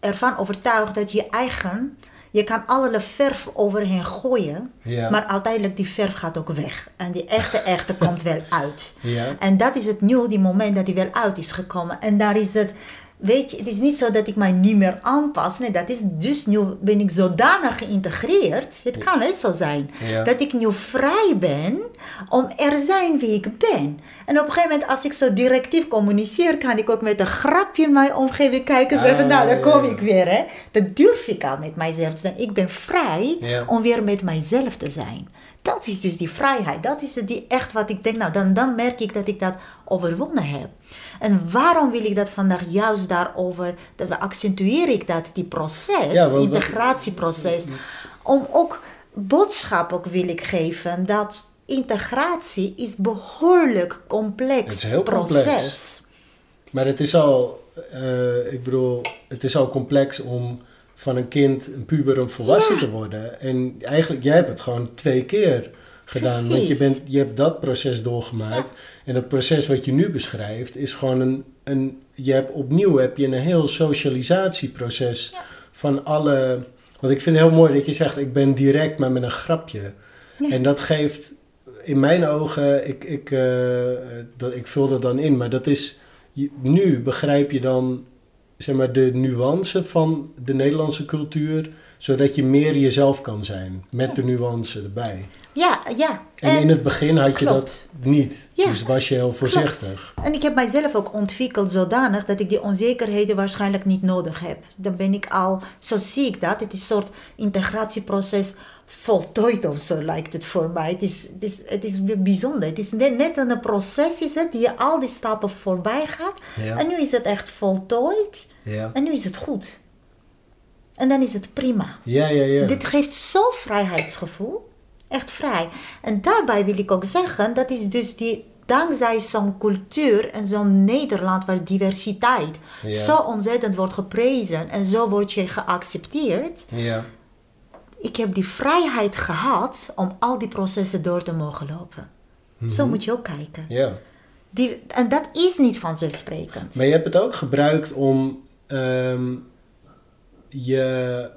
ervan overtuigd dat je eigen je kan allerlei verf overheen gooien, maar uiteindelijk die verf gaat ook weg. En die echte, echte <laughs> komt wel uit. Ja. En dat is het nieuw, die moment dat die wel uit is gekomen. En daar is het Weet je, het is niet zo dat ik mij niet meer aanpas. Nee, dat is dus nu ben ik zodanig geïntegreerd. Het kan niet zo zijn. Dat ik nu vrij ben om er zijn wie ik ben. En op een gegeven moment, als ik zo directief communiceer, kan ik ook met een grapje in mijn omgeving kijken en zeggen: Nou, daar kom ik weer. Hè. Dat durf ik al met mijzelf te zijn. Ik ben vrij om weer met mijzelf te zijn. Dat is dus die vrijheid. Dat is die echt wat ik denk. Nou, dan, dan merk ik dat ik dat overwonnen heb. En waarom wil ik dat vandaag juist daarover, dat accentueer ik dat, die proces, ja, integratieproces, om ook boodschap ook wil ik geven dat integratie is behoorlijk complex het is proces. Complex. Maar het is al, uh, ik bedoel, het is al complex om van een kind, een puber, een volwassen te worden. En eigenlijk, jij hebt het gewoon twee keer gedaan. Want je, bent, je hebt dat proces doorgemaakt. En dat proces wat je nu beschrijft is gewoon een. een je hebt opnieuw heb je een heel socialisatieproces van alle. Want ik vind het heel mooi dat je zegt: ik ben direct, maar met een grapje. En dat geeft in mijn ogen, ik, ik, uh, dat, ik vul dat dan in, maar dat is. Nu begrijp je dan zeg maar, de nuance van de Nederlandse cultuur, zodat je meer jezelf kan zijn met de nuance erbij. Ja, ja. En, in het begin had je dat niet. Ja, dus was je heel voorzichtig. En ik heb mijzelf ook ontwikkeld zodanig dat ik die onzekerheden waarschijnlijk niet nodig heb. Dan ben ik al, zo zie ik dat. Het is een soort integratieproces voltooid of zo lijkt het voor mij. Het is, het is, het is bijzonder. Het is net, net een proces is het, die je al die stappen voorbij gaat. En nu is het echt voltooid. Ja. En nu is het goed. En dan is het prima. Ja, ja, ja. Dit geeft zo'n vrijheidsgevoel. Echt vrij. En daarbij wil ik ook zeggen, dat is dus die, dankzij zo'n cultuur en zo'n Nederland waar diversiteit zo ontzettend wordt geprezen en zo word je geaccepteerd. Ja. Ik heb die vrijheid gehad om al die processen door te mogen lopen. Zo mhm. moet je ook kijken. Ja. Die, en dat is niet vanzelfsprekend. Maar je hebt het ook gebruikt om ehm, je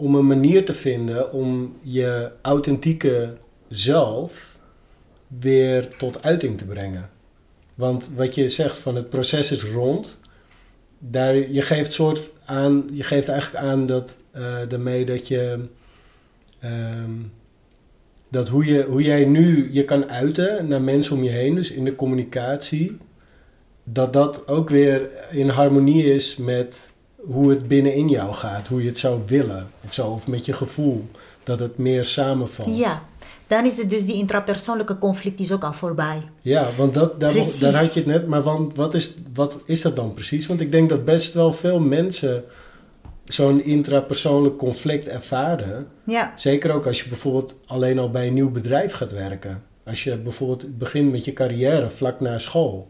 om een manier te vinden om je authentieke zelf weer tot uiting te brengen. Want wat je zegt van het proces is rond, daar, je, geeft soort aan, je geeft eigenlijk aan dat, uh, daarmee dat je. Ehm, dat hoe, je, hoe jij nu je kan uiten naar mensen om je heen, dus in de communicatie, dat dat ook weer in harmonie is met hoe het binnenin jou gaat, hoe je het zou willen of zo, of met je gevoel, dat het meer samenvalt. Ja, dan is het dus die intrapersoonlijke conflict is ook al voorbij. Ja, want dat, daar, daar had je het net, maar want, wat, is, wat is dat dan precies? Want ik denk dat best wel veel mensen zo'n intrapersoonlijk conflict ervaren. Ja. Zeker ook als je bijvoorbeeld alleen al bij een nieuw bedrijf gaat werken. Als je bijvoorbeeld begint met je carrière vlak na school.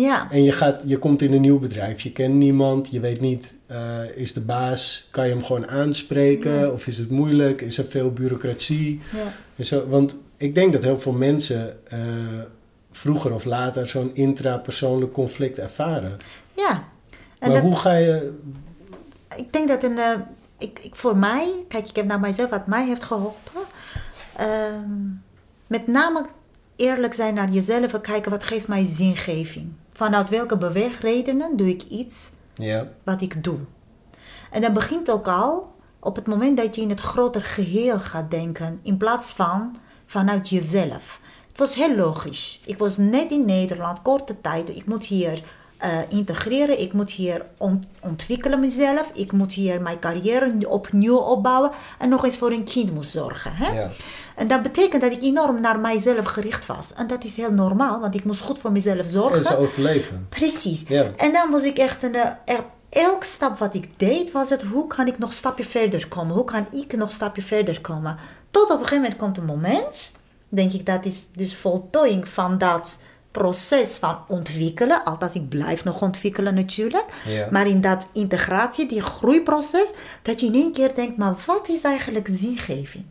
Ja. En je, gaat, je komt in een nieuw bedrijf, je kent niemand, je weet niet, uh, is de baas, kan je hem gewoon aanspreken of is het moeilijk, is er veel bureaucratie? Ja. En zo, want ik denk dat heel veel mensen uh, vroeger of later zo'n intrapersoonlijk conflict ervaren. Ja. En maar hoe ga je... Ik denk dat een... Uh, ik, ik, voor mij, kijk, ik heb naar mijzelf wat mij heeft geholpen. Ehm, met name eerlijk zijn naar jezelf en kijken wat geeft mij zingeving vanuit welke beweegredenen doe ik iets ja. wat ik doe. En dat begint ook al op het moment dat je in het groter geheel gaat denken, in plaats van vanuit jezelf. was heel logisch. Ik was net in Nederland, korte tijd. Ik moet hier uh, integreren. Ik moet hier ont ontwikkelen mezelf. Ik moet hier mijn carrière opnieuw opbouwen. En nog eens voor een kind moet zorgen. Hè? Ja. En dat betekent dat ik enorm naar mijzelf gericht was. En dat is heel normaal, want ik moest goed voor mezelf zorgen. En ze overleven. Precies. Ja. En dan was ik echt een... Eh, er, elke stap wat ik deed, was het hoe kan ik nog een stapje verder komen? Hoe kan ik nog een stapje verder komen? Tot op een gegeven moment komt een moment, denk ik dat is dus voltooiing van dat proces van ontwikkelen. Althans, ik blijf nog ontwikkelen natuurlijk. Maar in dat integratie, die groeiproces, dat je in één keer denkt, maar wat is eigenlijk zingeving?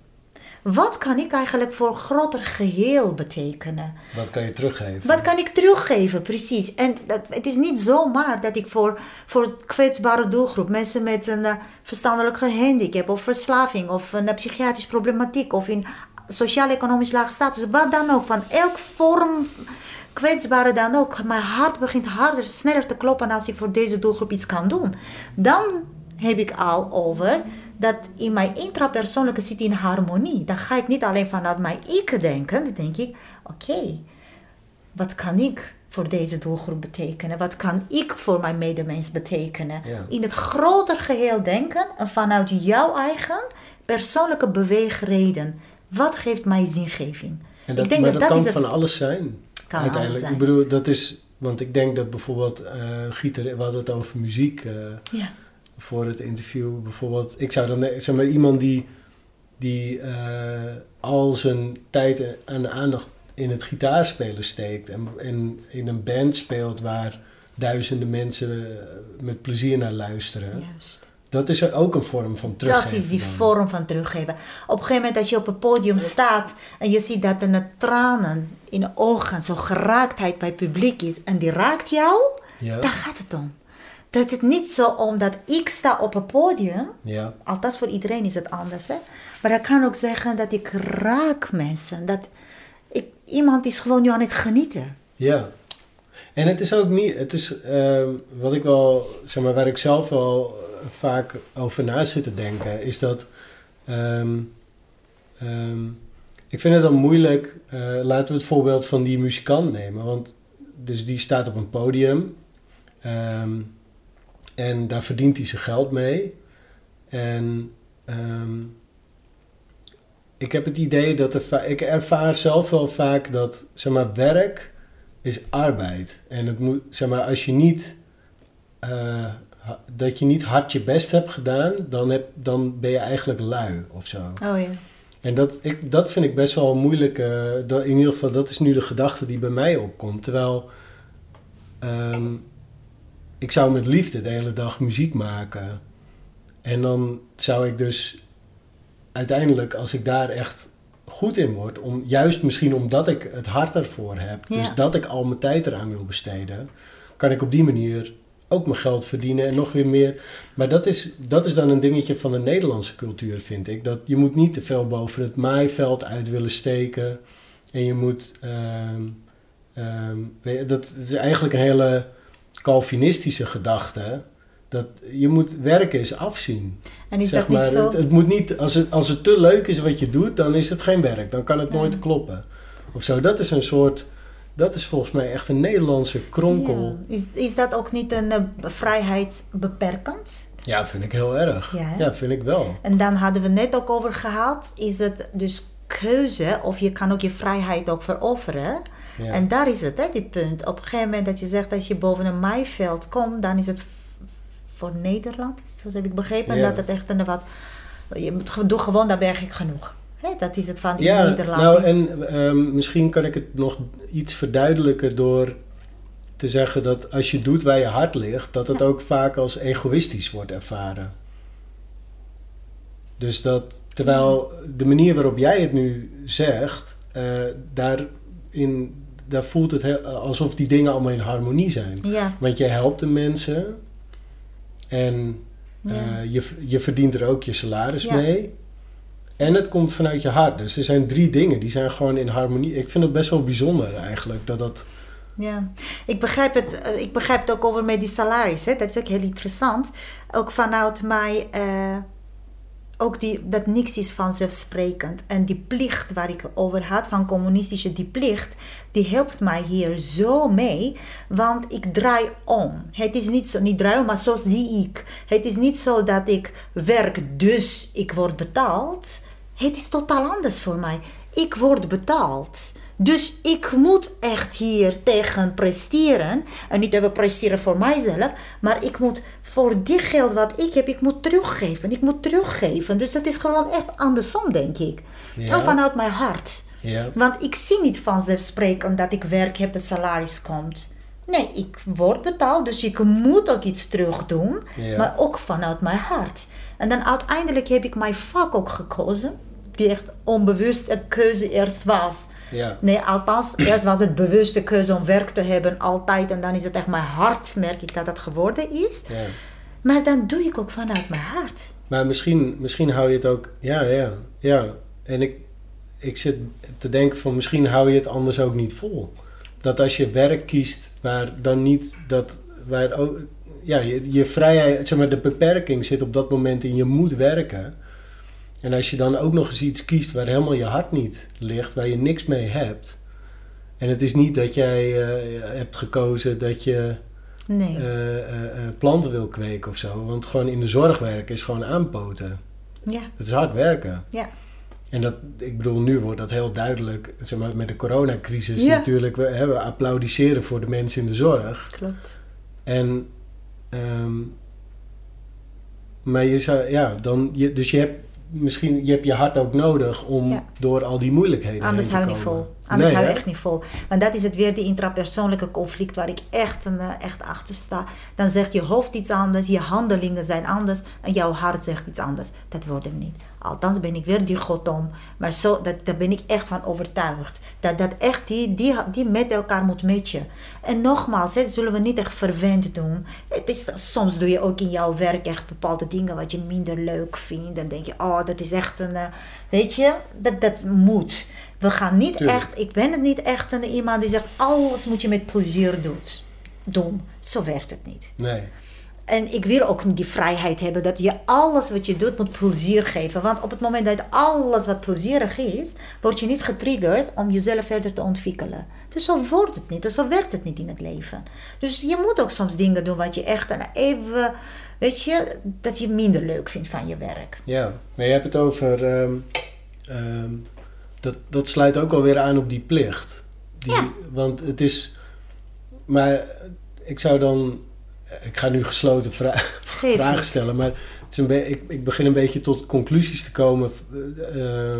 Wat kan ik eigenlijk voor groter geheel betekenen? Wat kan je teruggeven? Wat kan ik teruggeven, precies. En dat, het is niet zomaar dat ik voor, voor kwetsbare doelgroep, mensen met een uh, verstandelijke handicap of verslaving of een uh, psychiatrische problematiek of in sociaal-economisch laag status, wat dan ook, van elk vorm kwetsbare dan ook. Mijn hart begint harder, sneller te kloppen als ik voor deze doelgroep iets kan doen. Dan heb ik al over dat in mijn intrapersoonlijke zit in harmonie. Dan ga ik niet alleen vanuit mijn ik denken. Dan denk ik, oké, wat kan ik voor deze doelgroep betekenen? Wat kan ik voor mijn medemens betekenen? In het groter geheel denken en vanuit jouw eigen persoonlijke beweegreden. Wat geeft mij zingeving? En dat, ik denk maar dat, dat kan van alles zijn uiteindelijk. Ik bedoel, dat is, want ik denk dat bijvoorbeeld uh, Gieter, we hadden het over muziek uh, ja. Voor het interview. Bijvoorbeeld, ik zou dan, eh, zeg maar, iemand die, die uh, al zijn tijd en aandacht in het gitaarspelen steekt en, en in een band speelt waar duizenden mensen met plezier naar luisteren. Juist dat is ook een vorm van teruggeven. Dat is die vorm van teruggeven. Op een gegeven moment als je op een podium staat en je ziet dat er een tranen in de ogen, zo'n geraaktheid bij het publiek is en die raakt jou, ja. daar gaat het om. Dat het niet zo om dat ik sta op een podium, ja. althans voor iedereen is het anders, hè? maar ik kan ook zeggen dat ik raak mensen. Dat ik, iemand is gewoon nu aan het genieten. Ja, en het is ook niet, het is uh, wat ik wel, zeg maar, waar ik zelf wel vaak over na zit te denken, is dat. Um, um, ik vind het dan moeilijk. Uh, laten we het voorbeeld van die muzikant nemen. Want dus die staat op een podium. Um, en daar verdient hij zijn geld mee. En ik heb het idee dat er ik ervaar zelf wel vaak dat zeg maar, werk is arbeid. En het moet, zeg maar, als je niet uh, dat je niet hard je best hebt gedaan, dan, heb, dan ben je eigenlijk lui of zo. Oh ja. En dat, ik, dat vind ik best wel moeilijk. Uh, dat, in ieder geval, dat is nu de gedachte die bij mij opkomt. Terwijl um, ik zou met liefde de hele dag muziek maken. En dan zou ik dus uiteindelijk, als ik daar echt goed in word, om, juist misschien omdat ik het hart ervoor heb, dus dat ik al mijn tijd eraan wil besteden, kan ik op die manier ook mijn geld verdienen en nog weer meer. Maar dat is, dat is dan een dingetje van de Nederlandse cultuur, vind ik. Dat je moet niet te veel boven het maaiveld uit willen steken. En je moet... Um, dat is eigenlijk een hele Calvinistische gedachte. Dat je moet werken is afzien. En is zeg dat maar, niet zo? Het, het, moet niet, als het, als het te leuk is wat je doet, dan is het geen werk. Dan kan het nooit kloppen. Of zo. Dat is een soort dat is volgens mij echt een Nederlandse kronkel. Is, is dat ook niet een uh, vrijheid beperkend? Ja, vind ik heel erg. Ja, ja, vind ik wel. En dan hadden we net ook over gehad, is het dus keuze of je kan ook je vrijheid ook veroveren. Ja. En daar is het, hè, die punt. Op een gegeven moment dat je zegt, als je boven een maaiveld komt, dan is het voor Nederland, zoals heb ik begrepen, dat het echt een wat... Je doe gewoon, daar berg ik genoeg dat is het van in ja, Nederland. Nou, en ehm, misschien kan ik het nog iets verduidelijken door te zeggen dat als je doet waar je hart ligt, dat het ook vaak als egoïstisch wordt ervaren. Dus dat terwijl de manier waarop jij het nu zegt, uh, daarin, daar voelt het alsof die dingen allemaal in harmonie zijn. Ja. Want jij helpt de mensen en uh, je, je verdient er ook je salaris mee. En het komt vanuit je hart. Dus er zijn drie dingen die zijn gewoon in harmonie. Ik vind het best wel bijzonder eigenlijk dat dat. Ja, ik begrijp het, eh, ik begrijp het ook over met die salaris. Hè? Dat is ook heel interessant. Ook vanuit mijn uh, ook die, dat niks is vanzelfsprekend. En die plicht waar ik over had van communistische, die plicht, die helpt mij hier zo mee. Want ik draai om. Het is niet zo, niet draai om, maar zo zie ik. Het is niet zo dat ik werk, dus ik word betaald. Het is totaal anders voor mij. Ik word betaald. Dus ik moet echt hier tegen presteren. En niet even presteren voor mijzelf, maar ik moet voor die geld wat ik heb, ik moet teruggeven. Ik moet teruggeven. Dus dat is gewoon echt andersom, denk ik. Ja. vanuit mijn hart. Ja. Want ik zie niet vanzelfsprekend dat ik werk heb en salaris komt. Nee, ik word betaald, dus ik moet ook iets terug doen. Maar ook vanuit mijn hart. En dan uiteindelijk heb ik mijn vak ook gekozen. Die echt onbewust een keuze eerst was. Ja. Nee, althans, eerst was het bewuste keuze om werk te hebben, altijd. En dan is het echt mijn hart, merk ik dat dat geworden is. Ja. Maar dan doe ik ook vanuit mijn hart. Maar misschien, misschien hou je het ook, ja, ja, ja. En ik, ik zit te denken van misschien hou je het anders ook niet vol. Dat als je werk kiest waar dan niet dat, waar ook, ja, je, je vrijheid, zeg maar, de beperking zit op dat moment in je moet werken en als je dan ook nog eens iets kiest waar helemaal je hart niet ligt, waar je niks mee hebt. En het is niet dat jij uh, hebt gekozen dat je nee. uh, planten wil kweken of zo. Want gewoon in de zorg werken is gewoon aanpoten. Ja. Het is hard werken. Ja. En dat, ik bedoel, nu wordt dat heel duidelijk, zeg maar, met de coronacrisis ja. natuurlijk. We, hè, we applaudisseren voor de mensen in de zorg. Klopt. En, um, maar je zou, ja, dan, je, dus je hebt misschien, je hebt je hart ook nodig om door al die moeilijkheden Anders heen te hou je niet vol. Anders hou je echt niet vol. Want dat is het weer, die intrapersoonlijke conflict waar ik echt, een, eh, echt achter sta. Dan zegt je hoofd iets anders, je handelingen zijn anders en jouw hart zegt iets anders. Dat wordt hem niet. Althans ben ik weer die godom. Maar zo, dat, daar ben ik echt van overtuigd. Dat dat echt die, die, die met elkaar moet matchen. En nogmaals, zullen we niet echt verwend doen. Het is, soms doe je ook in jouw werk echt bepaalde dingen wat je minder leuk vindt. Dan denk je, oh, dat is echt een... Uh, weet je, dat, dat moet. We gaan niet echt... Ik ben het niet echt een iemand die zegt, alles moet je met plezier doen. doen. Zo werkt het niet. Nee. En ik wil ook die vrijheid hebben dat je alles wat je doet moet plezier geven. Want op het moment dat alles wat plezierig is, word je niet getriggerd om jezelf verder te ontwikkelen. Dus zo wordt het niet, dus zo werkt het niet in het leven. Dus je moet ook soms dingen doen wat je echt even, weet je, dat je minder leuk vindt van je werk. Ja, maar je hebt het over, ehm, ehm, dat, dat sluit ook alweer aan op die plicht. Die, ja. Want het is, maar ik zou dan ik ga nu gesloten <laughs> vragen stellen, maar het is een ik, ik begin een beetje tot conclusies te komen uh,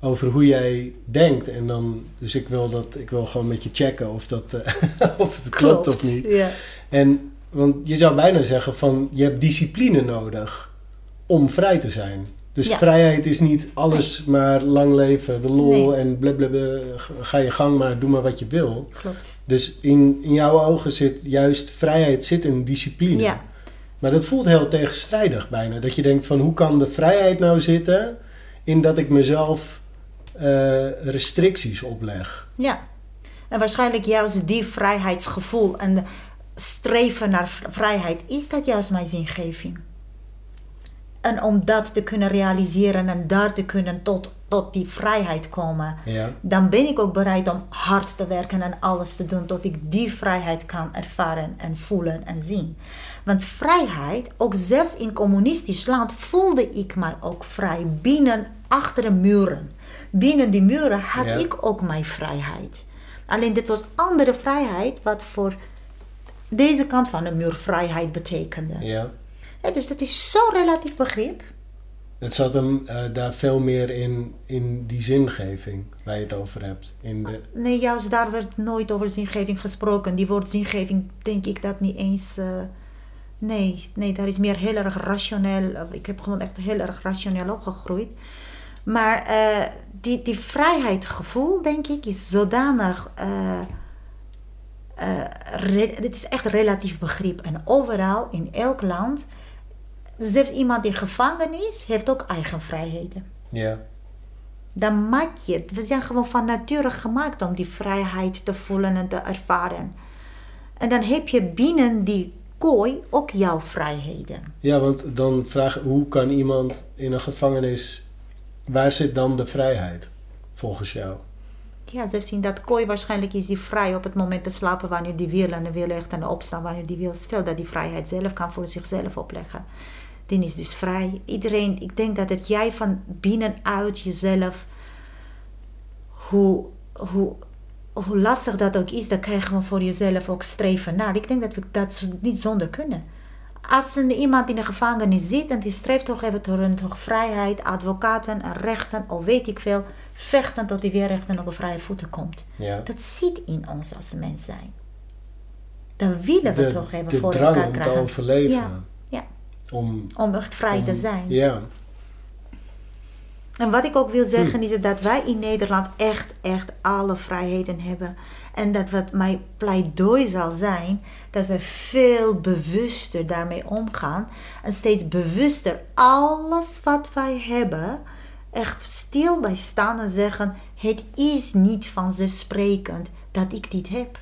over hoe jij denkt. En dan, dus ik wil, dat, ik wil gewoon met je checken of, dat, uh, <laughs> of het klopt, of niet. Ja. En, want je zou bijna zeggen van je hebt discipline nodig om vrij te zijn. Dus vrijheid is niet alles maar lang leven, de lol en blablabla. Ga je gang maar, doe maar wat je wil. Klopt. Dus in, in jouw ogen zit juist vrijheid zit in discipline. Ja. Maar dat voelt heel tegenstrijdig bijna. Dat je denkt van hoe kan de vrijheid nou zitten in dat ik mezelf uh, restricties opleg. Ja. En waarschijnlijk juist die vrijheidsgevoel en streven naar vrijheid, is dat juist mijn zingeving. En om dat te kunnen realiseren en daar te kunnen tot, tot die vrijheid komen, ja. dan ben ik ook bereid om hard te werken en alles te doen tot ik die vrijheid kan ervaren en voelen en zien. Want vrijheid, ook zelfs in communistisch land, voelde ik mij ook vrij binnen achter de muren. Binnen die muren had ik ook mijn vrijheid. Alleen dit was andere vrijheid, wat voor deze kant van de muur vrijheid betekende. Ja dus dat is zo'n relatief begrip. Het zat hem uh, daar veel meer in, in die zingeving waar je het over hebt. In de... Nee, juist daar werd nooit over zingeving gesproken. Die woord zingeving denk ik dat niet eens. Uh, nee, nee, daar is meer heel erg rationeel. Ik heb gewoon echt heel erg rationeel opgegroeid. Maar uh, die, die vrijheidsgevoel, denk ik, is zodanig. dit is echt relatief begrip. En overal, in elk land zelfs iemand die gevangen is, heeft ook eigen vrijheden. Ja. Dan maak je het. We zijn gewoon van nature gemaakt om die vrijheid te voelen en te ervaren. En dan heb je binnen die kooi ook jouw vrijheden. Ja, want dan vraag hoe kan iemand in een gevangenis, waar zit dan de vrijheid volgens jou? Ja, ze zien dat kooi waarschijnlijk is die vrij op het moment te slapen wanneer die wil en wil echt en opstaan wanneer die wil. Stel dat die vrijheid zelf kan voor zichzelf opleggen. Die is dus vrij. Iedereen, ik denk dat het jij van binnenuit jezelf, hoe, hoe, hoe lastig dat ook is, dat krijgen we voor jezelf ook streven naar. Ik denk dat we dat niet zonder kunnen. Als een, iemand in de gevangenis zit en die streeft toch even door een vrijheid, advocaten en rechten, of weet ik veel, vechten tot hij weer recht en op een vrije voeten komt. Ja. Dat zit in ons als mens zijn. Dat willen we De- toch even de voor drang elkaar om te krijgen. overleven. Ja. Om, Om echt vrij te zijn. Ja, En wat ik ook wil Hm. zeggen is dat wij in Nederland echt, echt alle vrijheden hebben. En dat wat mijn pleidooi zal zijn, dat we veel bewuster daarmee omgaan. En steeds bewuster alles wat wij hebben, echt stil bij staan en zeggen: Het is niet vanzelfsprekend dat ik dit heb.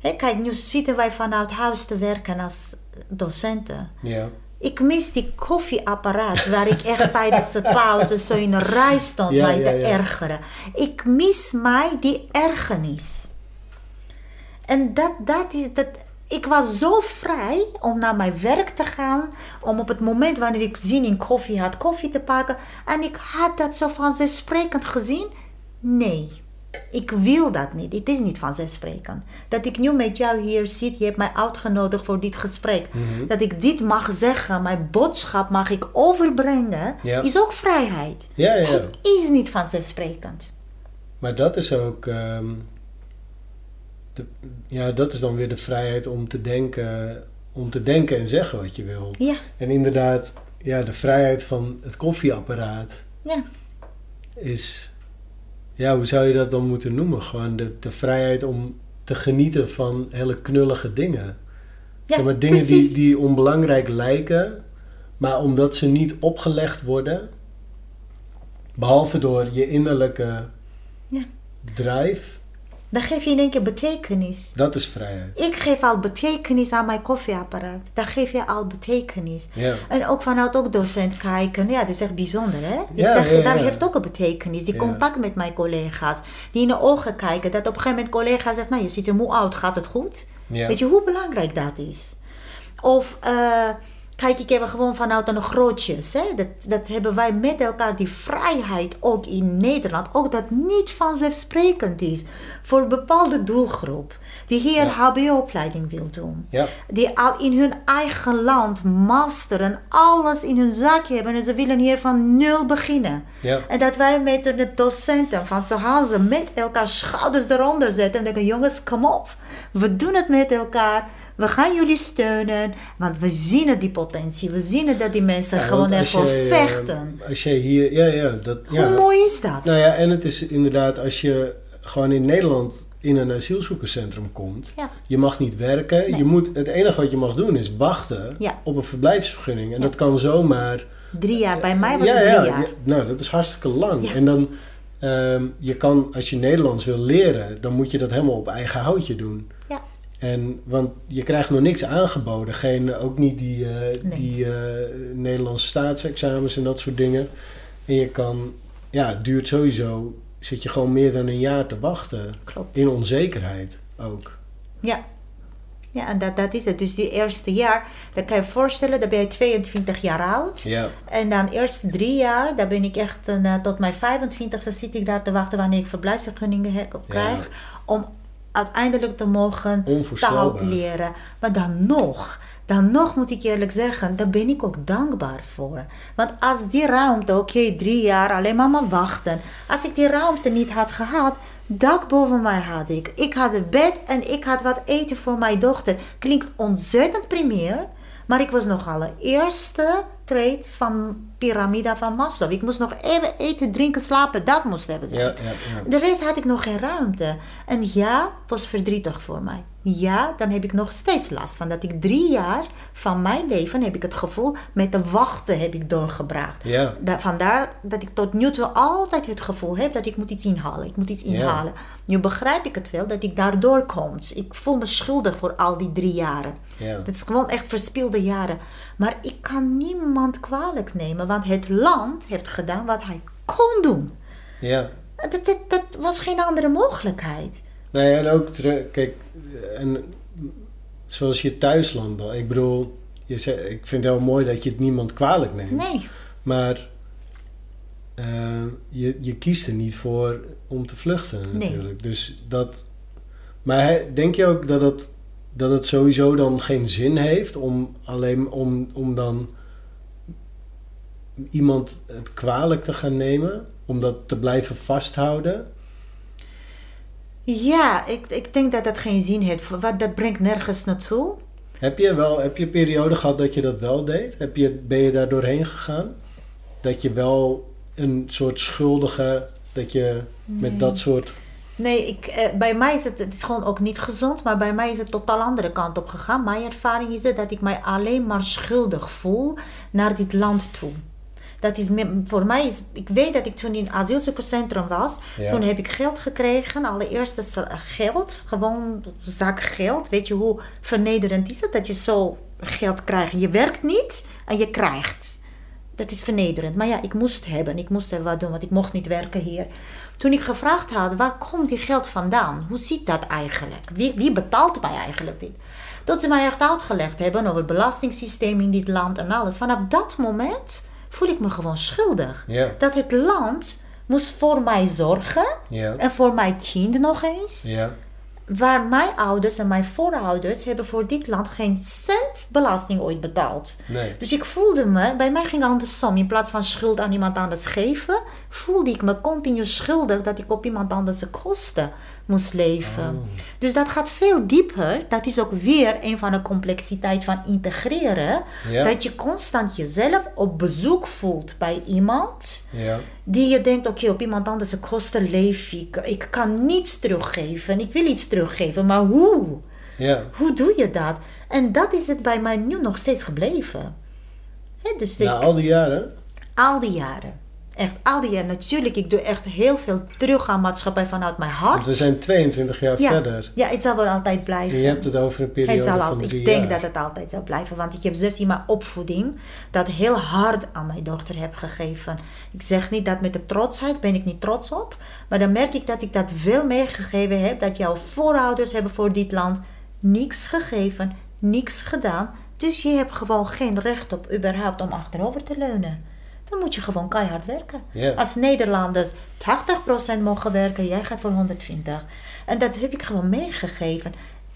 Hé, kijk, nu zitten wij vanuit huis te werken als docenten. ja. Ik mis die koffieapparaat waar ik echt <laughs> tijdens de pauze zo in een rij stond Ja, mij ja, te ja. ergeren. Ik mis mij die ergernis. En dat, dat is dat. Ik was zo vrij om naar mijn werk te gaan, om op het moment wanneer ik zin in koffie had, koffie te pakken. En ik had dat zo vanzelfsprekend gezien. Nee, ik wil dat niet. Het is niet vanzelfsprekend. Dat ik nu met jou hier zit, je hebt mij uitgenodigd voor dit gesprek. Mhm. Dat ik dit mag zeggen, mijn boodschap mag ik overbrengen, Ja. is ook vrijheid. Ja, ja. Het is niet vanzelfsprekend. Maar dat is ook. ehm, de, ja, dat is dan weer de vrijheid om te denken. Om te denken en zeggen wat je wil. Ja, En inderdaad, ja, de vrijheid van het koffieapparaat ja. is. Ja, hoe zou je dat dan moeten noemen? Gewoon de, de vrijheid om te genieten van hele knullige dingen. ja zeg maar dingen die, die onbelangrijk lijken, maar omdat ze niet opgelegd worden, behalve door je innerlijke Ja. drive, Dan geef je in één keer betekenis. dat is vrijheid. Ik geef al betekenis aan mijn koffieapparaat. Dan geef je al betekenis. Ja. En ook vanuit ook docent kijken. Ja, dat is echt bijzonder, hè? Ja, Ik dacht, ja, Daar heeft ook een betekenis. Die contact met mijn collega's. Die in de ogen kijken. Dat op een gegeven moment collega zegt, nou, je ziet er moe uit. Gaat het goed? Weet je hoe belangrijk dat is? Of eh, kijk ik even gewoon vanuit een grootjes. Hè? Dat, dat hebben wij met elkaar, die vrijheid ook in Nederland. Ook dat niet vanzelfsprekend is voor een bepaalde doelgroep. Die hier Ja. HBO-opleiding wil doen. Ja. Die al in hun eigen land masteren, alles in hun zakje hebben. En ze willen hier van nul beginnen. Ja. En dat wij met de docenten van zo gaan ze met elkaar schouders eronder zetten. En denken, jongens, kom op. We doen het met elkaar. We gaan jullie steunen. Want we zien het, die potentie. We zien dat die mensen Ja, gewoon ervoor eh, vechten. Als je hier, ja, ja, dat, ja. Hoe mooi is dat? Nou ja, en het is inderdaad als je gewoon in Nederland in een asielzoekerscentrum komt, Ja. je mag niet werken. Nee. Je moet, het enige wat je mag doen is wachten Ja. op een verblijfsvergunning. En Ja. dat kan zomaar Drie jaar. Bij mij was ja, het drie ja, jaar. ja, nou, dat is hartstikke lang. Ja. En dan, ehm, je kan, als je Nederlands wil leren, dan moet je dat helemaal op eigen houtje doen. Ja. En, want je krijgt nog niks aangeboden. Geen, ook niet die, eh, Nee. die eh, Nederlandse staatsexamens en dat soort dingen. En je kan, ja, het duurt sowieso, zit je gewoon meer dan een jaar te wachten. Klopt. In onzekerheid ook. Ja. Ja, en dat, dat is het. Dus die eerste jaar, dan kan je je voorstellen, dan ben je 22 jaar oud. Ja, En dan eerste drie jaar, daar ben ik echt een, eh, tot mijn 25ste zit ik daar te wachten wanneer ik verblijfsvergunningen he- krijg. Om uiteindelijk te mogen taal leren. Maar dan nog, dan nog moet ik eerlijk zeggen, daar ben ik ook dankbaar voor. Want als die ruimte, oké, drie jaar alleen maar maar wachten. Als ik die ruimte niet had gehad, dak boven mij had ik. Ik had een bed en ik had wat eten voor mijn dochter. Klinkt ontzettend primair. Maar ik was nog allereerste toptrade van piramide van Maslow. Ik moest nog even eten, drinken, slapen. Dat moest hebben zijn. Ja, ja, ja. De rest had ik nog geen ruimte. En ja, was verdrietig voor mij. Ja, dan heb ik nog steeds last van. Dat ik drie jaar van mijn leven heb ik het gevoel met de wachten heb ik doorgebracht. Ja. Da- vandaar dat ik tot nu toe altijd het gevoel heb dat ik moet iets inhalen. Ik moet iets inhalen. Nu begrijp ik het wel dat ik daardoor kom. Ik voel me schuldig voor al die drie jaren. Ja. Dat is gewoon echt verspilde jaren. Maar ik kan niemand kwalijk nemen, want het land heeft gedaan wat hij kon doen. ja. Dat, dat, dat was geen andere mogelijkheid. Nou ja, en ook terug, kijk, en zoals je thuisland al. Ik bedoel, je zegt, ik vind het heel mooi dat je het niemand kwalijk neemt. Nee. Maar eh, je, je kiest er niet voor om te vluchten Nee. natuurlijk. Dus dat. Maar denk je ook dat het, dat het sowieso dan geen zin heeft om alleen om, om dan iemand het kwalijk te gaan nemen? Om dat te blijven vasthouden? Ja, ik, ik denk dat dat geen zin heeft. Wat, dat brengt nergens naartoe. Heb je wel, heb je een periode gehad dat je dat wel deed? Heb je, ben je daar doorheen gegaan? Dat je wel een soort schuldige, dat je met dat soort. Nee, ik, eh, bij mij is het, het is gewoon ook niet gezond, maar bij mij is het totaal andere kant op gegaan. Mijn ervaring is het dat ik mij alleen maar schuldig voel naar dit land toe. Dat is voor mij, is, ik weet dat ik toen in het asielzoekerscentrum was, Ja. toen heb ik geld gekregen, allereerst is, geld, gewoon zak geld. Weet je hoe vernederend is het dat je zo geld krijgt? Je werkt niet en je krijgt. Dat is vernederend. Maar ja, ik moest hebben. Ik moest er wat doen, want ik mocht niet werken hier. Toen ik gevraagd had, waar komt die geld vandaan? Hoe zit dat eigenlijk? Wie, wie betaalt mij eigenlijk dit? Tot ze mij echt uitgelegd hebben over het belastingssysteem in dit land en alles. Vanaf dat moment voel ik me gewoon schuldig. Dat het land moest voor mij zorgen. En voor mijn kind nog eens. Ja. Waar mijn ouders en mijn voorouders hebben voor dit land geen cent belasting ooit betaald. Nee. Dus ik voelde me, bij mij ging andersom. In plaats van schuld aan iemand anders geven, voelde ik me continu schuldig dat ik op iemand anders kosten moest leven. Oh. Dus dat gaat veel dieper. Dat is ook weer een van de complexiteit van integreren. Ja. Dat je constant jezelf op bezoek voelt bij iemand Ja. die je denkt, oké, op iemand anders kosten leef ik. Ik kan niets teruggeven. Ik wil iets teruggeven, maar hoe? Ja. Hoe doe je dat? En dat is het bij mij nu nog steeds gebleven. Hè, dus ik, Na al die jaren? al die jaren. Echt al die jaren. Natuurlijk, ik doe echt heel veel terug aan maatschappij vanuit mijn hart. Want we zijn 22 jaar ja, verder. ja, het zal wel altijd blijven. En je hebt het over een periode Het zal van drie ik denk jaar. dat het altijd zal blijven. Want ik heb zelfs in mijn opvoeding dat heel hard aan mijn dochter heb gegeven. Ik zeg niet dat met de trotsheid ben ik niet trots op. Maar dan merk ik dat ik dat veel meegegeven heb. Dat jouw voorouders hebben voor dit land niks gegeven, niks gedaan. Dus je hebt gewoon geen recht op überhaupt om achterover te leunen. Dan moet je gewoon keihard werken. Als Nederlanders 80% mogen werken, jij gaat voor 120. En dat heb ik gewoon meegegeven.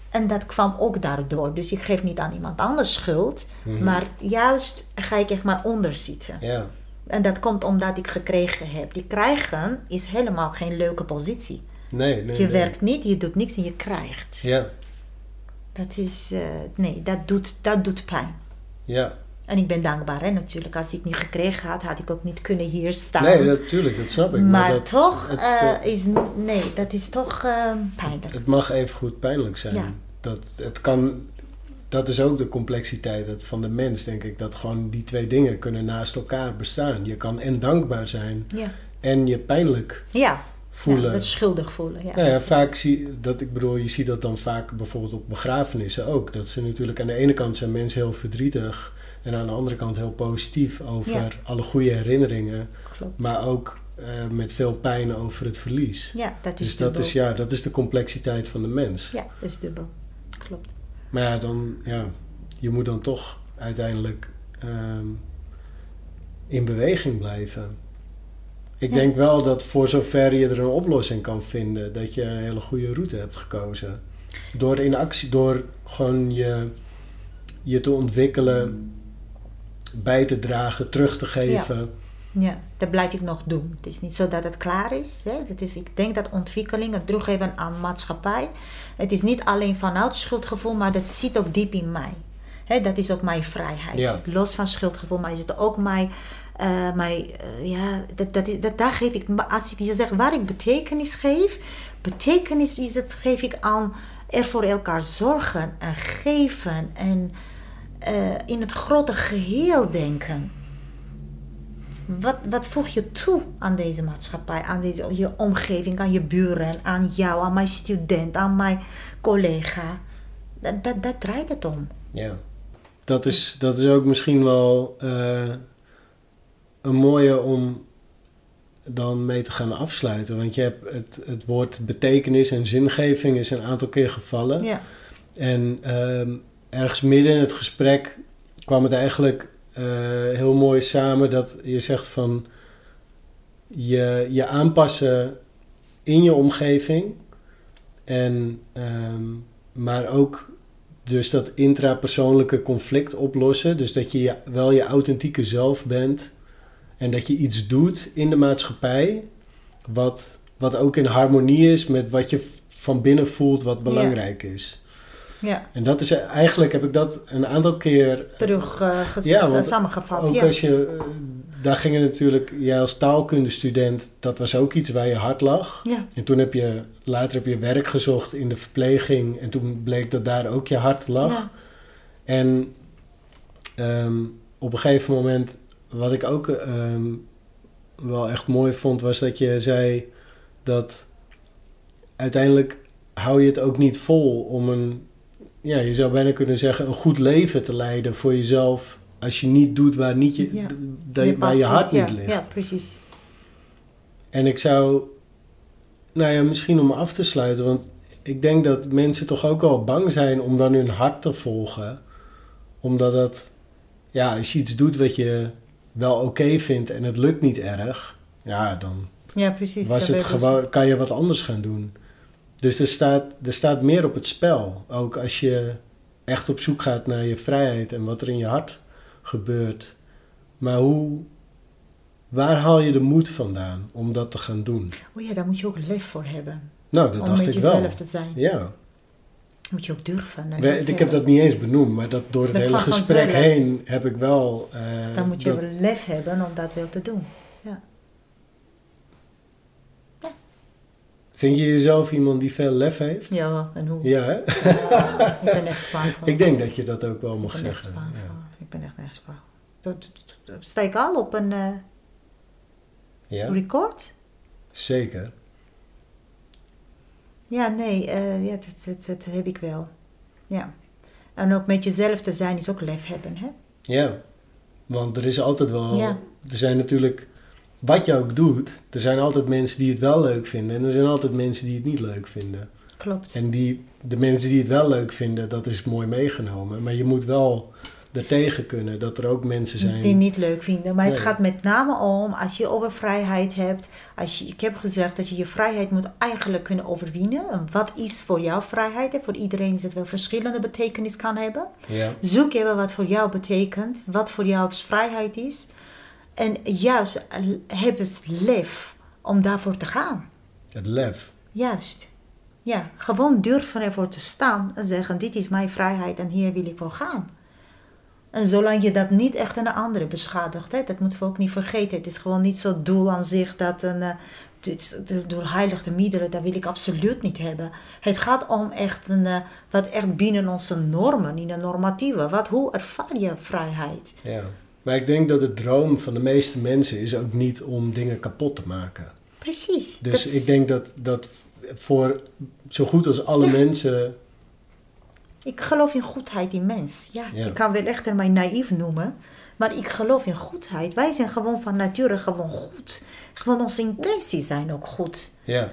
En dat kwam ook daardoor. Dus ik geef niet aan iemand anders schuld. Maar juist ga ik echt maar onder zitten. Ja. En dat komt omdat ik gekregen heb. Die krijgen is helemaal geen leuke positie. Nee, nee. Je nee. werkt niet, je doet niks en je krijgt. Ja. Dat is, eh, nee, dat doet, dat doet pijn. Ja. En ik ben dankbaar hè, natuurlijk. Als ik het niet gekregen had, had ik ook niet kunnen hier staan. Nee, natuurlijk, dat snap ik. maar dat, toch het, eh, eh, is, nee, dat is toch eh, pijnlijk. het mag even goed pijnlijk zijn. Ja. Dat, het kan, dat is ook de complexiteit van de mens, denk ik. Dat gewoon die twee dingen kunnen naast elkaar bestaan. Je kan en dankbaar zijn Ja, en je pijnlijk ja. voelen. ja schuldig voelen. Ja. Nou ja, vaak zie dat ik bedoel, je ziet dat dan vaak bijvoorbeeld op begrafenissen ook. Dat ze natuurlijk aan de ene kant zijn mensen heel verdrietig en aan de andere kant heel positief over Ja. alle goede herinneringen, Klopt. maar ook eh, met veel pijn over het verlies. Ja, dat is dus dat is, ja, dat is de complexiteit van de mens. Ja, dat is dubbel. Klopt. Maar ja, dan, ja, je moet dan toch uiteindelijk ehm, in beweging blijven. Ik Ja. denk wel dat voor zover je er een oplossing kan vinden, dat je een hele goede route hebt gekozen. Door in actie, door gewoon je, je te ontwikkelen, bij te dragen, terug te geven. Ja, dat blijf ik nog doen. Het is niet zo dat het klaar is. Hè. Het is ik denk dat ontwikkeling, het teruggeven aan maatschappij, het is niet alleen vanuit schuldgevoel, maar dat zit ook diep in mij. Hè, dat is ook mijn vrijheid. Ja. Los van schuldgevoel, maar is het ook mijn. mijn eh, ja, dat, dat is, dat, daar geef ik, als ik je zeg waar ik betekenis geef, betekenis is het, geef ik aan er voor elkaar zorgen en geven en eh, in het grotere geheel denken. Wat, wat voeg je toe aan deze maatschappij, aan deze, je omgeving, aan je buren, aan jou, aan mijn student, aan mijn collega? Dat, dat, dat draait het om. Ja. Dat is, dat is ook misschien wel eh, een mooie om dan mee te gaan afsluiten. Want je hebt het, het woord betekenis en zingeving is een aantal keer gevallen. Ja, En ehm, ergens midden in het gesprek kwam het eigenlijk eh, heel mooi samen dat je zegt van je, je aanpassen in je omgeving. En, ehm, maar ook dus dat intrapersoonlijke conflict oplossen. Dus dat je je- wel je authentieke zelf bent. En dat je iets doet in de maatschappij. Wat, wat ook in harmonie is met wat je van binnen voelt wat belangrijk is. Ja. En dat is eigenlijk, heb ik dat een aantal keer. terug eh, ges- Ja, want samengevat. Ook ja. als je, eh, daar gingen natuurlijk, jij als taalkundestudent, dat was ook iets waar je hart lag. ja, En toen heb je, later heb je werk gezocht in de verpleging. En toen bleek dat daar ook je hart lag. ja, En ehm, op een gegeven moment, wat ik ook ehm, wel echt mooi vond, was dat je zei dat uiteindelijk hou je het ook niet vol om een, ja, je zou bijna kunnen zeggen, een goed leven te leiden voor jezelf. Als je niet doet waar, niet je, Ja. dat- waar je hart niet ligt. Ja, precies. En ik zou, nou ja, misschien om af te sluiten, want ik denk dat mensen toch ook wel bang zijn om dan hun hart te volgen. Omdat het, ja, als je iets doet wat je wel oké vindt en het lukt niet erg, ja, dan Ja, precies. was dat het gewoon, kan je wat anders gaan doen. Dus er staat, er staat meer op het spel. Ook als je echt op zoek gaat naar je vrijheid en wat er in je hart gebeurt. Maar hoe, waar haal je de moed vandaan om dat te gaan doen? Oh ja, daar moet je ook lef voor hebben. Nou, dat om dacht met ik wel. jezelf te zijn. Ja, Moet je ook durven. We- ik heb dat niet eens benoemd, maar dat door het Dat hele gesprek heen heb ik wel. eh, Dan moet je dat- wel lef hebben om dat wel te doen. Vind je jezelf iemand die veel lef heeft? Ja, en hoe? Ja, hè? Ja, <laughs> ik ben echt Spaanvrouw. ik denk dat je dat ook wel Ik mag echt zeggen. Ja. Ik ben echt echt Spaanvrouw. Dat, sta ik al op een eh, ja, record? zeker. Ja, nee, eh, ja, dat, dat, dat heb ik wel. Ja. En ook met jezelf te zijn is ook lef hebben, hè? Ja, want er is altijd wel. Ja. Er zijn natuurlijk. Wat je ook doet, er zijn altijd mensen die het wel leuk vinden. En er zijn altijd mensen die het niet leuk vinden. Klopt. En die, de mensen die het wel leuk vinden, dat is mooi meegenomen. Maar je moet wel ertegen kunnen dat er ook mensen zijn. Die niet leuk vinden. Maar het gaat met name om, als je over vrijheid hebt. Als je, ik heb gezegd dat je je vrijheid moet eigenlijk kunnen overwinnen. En wat is voor jou vrijheid? En voor iedereen is het wel verschillende betekenis kan hebben. Ja, Zoek even wat voor jou betekent. Wat voor jou vrijheid is. En juist eh, heb het lef om daarvoor te gaan. het lef. Juist. Ja, gewoon durven ervoor te staan en zeggen: Dit is mijn vrijheid en hier wil ik voor gaan. En zolang je dat niet echt aan de andere beschadigt, hè, dat moeten we ook niet vergeten. Het is gewoon niet zo doel aan zich dat een. eh, dit is de doelheiligde middelen, dat wil ik absoluut niet hebben. Het gaat om echt een, eh, wat echt binnen onze normen, in de normatieve. Wat, hoe ervaar je vrijheid? Ja. Maar ik denk dat de droom van de meeste mensen is ook niet om dingen kapot te maken. Precies. Dus ik denk dat, dat voor zo goed als alle Ja. mensen. Ik geloof in goedheid in mens. Ja, Ja. ik kan wel echt mij naïef noemen. Maar ik geloof in goedheid. Wij zijn gewoon van nature gewoon goed. Gewoon onze intenties zijn ook goed. Ja,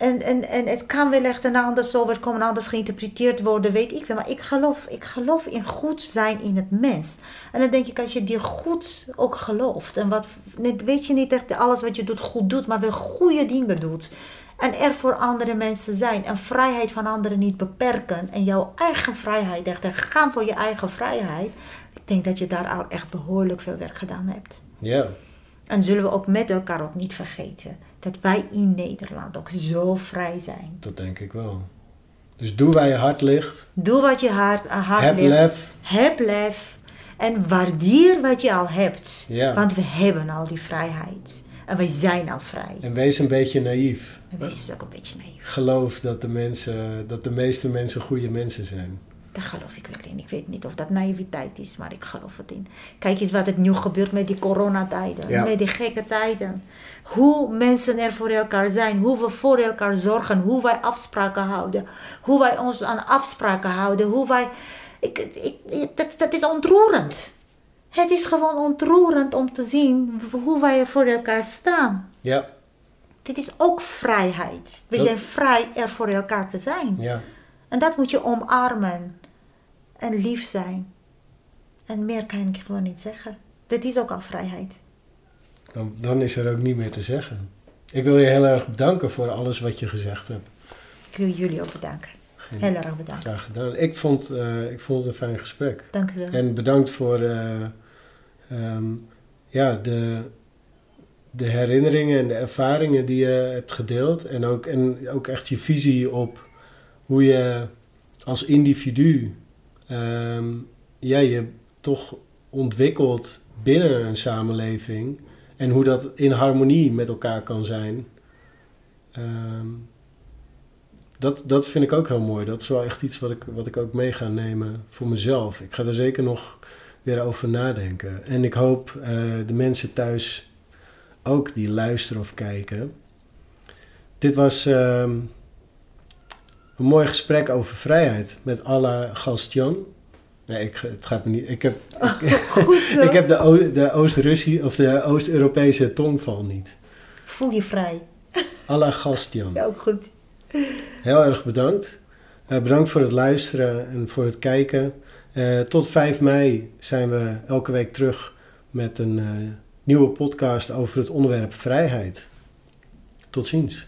En, en, en het kan wel echt een anders overkomen, anders geïnterpreteerd worden, weet ik wel. Maar ik geloof, ik geloof in goed zijn in het mens. En dan denk ik, als je die goed ook gelooft. En wat, weet je niet echt alles wat je doet goed doet, maar wel goede dingen doet. En er voor andere mensen zijn. En vrijheid van anderen niet beperken. En jouw eigen vrijheid, echt er gaan voor je eigen vrijheid. Ik denk dat je daar al echt behoorlijk veel werk gedaan hebt. ja, En zullen we ook met elkaar ook niet vergeten dat wij in Nederland ook zo vrij zijn. dat denk ik wel. Dus doe waar je hart ligt. Doe wat je hart, uh, hart Heb ligt. lef. Heb lef. En waardeer wat je al hebt. Ja. Want we hebben al die vrijheid. En wij zijn al vrij. En wees een beetje naïef. En wees dus ook een beetje naïef. Geloof dat de, mensen, dat de meeste mensen goede mensen zijn. Daar geloof ik wel in. Ik weet niet of dat naïviteit is, maar ik geloof het in. Kijk eens wat het nu gebeurt met die coronatijden. Ja. Met die gekke tijden. Hoe mensen er voor elkaar zijn. Hoe we voor elkaar zorgen. Hoe wij afspraken houden. Hoe wij ons aan afspraken houden. Hoe wij... Ik, ik, ik- dat, dat is ontroerend. Het is gewoon ontroerend om te zien hoe wij er voor elkaar staan. Ja, Dit is ook vrijheid. We zijn vrij er voor elkaar te zijn. ja. En dat moet je omarmen. En lief zijn. En meer kan ik gewoon niet zeggen. Dit is ook al vrijheid. Dan, dan is er ook niet meer te zeggen. Ik wil je heel erg bedanken voor alles wat je gezegd hebt. Ik wil jullie ook bedanken. Heel erg bedankt. Graag gedaan. Ik vond, eh, ik vond het een fijn gesprek. Dank u wel. En bedankt voor eh, ehm, ja, de, de herinneringen en de ervaringen die je hebt gedeeld. En ook, en ook echt je visie op hoe je als individu ehm, ja, je toch ontwikkelt binnen een samenleving. En hoe dat in harmonie met elkaar kan zijn. Ehm, dat, dat vind ik ook heel mooi. Dat is wel echt iets wat ik, wat ik ook mee ga nemen voor mezelf. Ik ga er zeker nog weer over nadenken. En ik hoop eh, de mensen thuis ook die luisteren of kijken. Dit was ehm, een mooi gesprek over vrijheid met Alla Gastjan. Nee, ik, het gaat me niet. Ik heb, <laughs> Goed zo. ik heb de, de Oost-Russie of de Oost-Europese tongval niet. Voel je vrij. <laughs> Alla Gastjan. Ja, ook goed. Heel erg bedankt. Eh, bedankt voor het luisteren en voor het kijken. Eh, tot 5 mei zijn we elke week terug met een eh, nieuwe podcast over het onderwerp vrijheid. Tot ziens.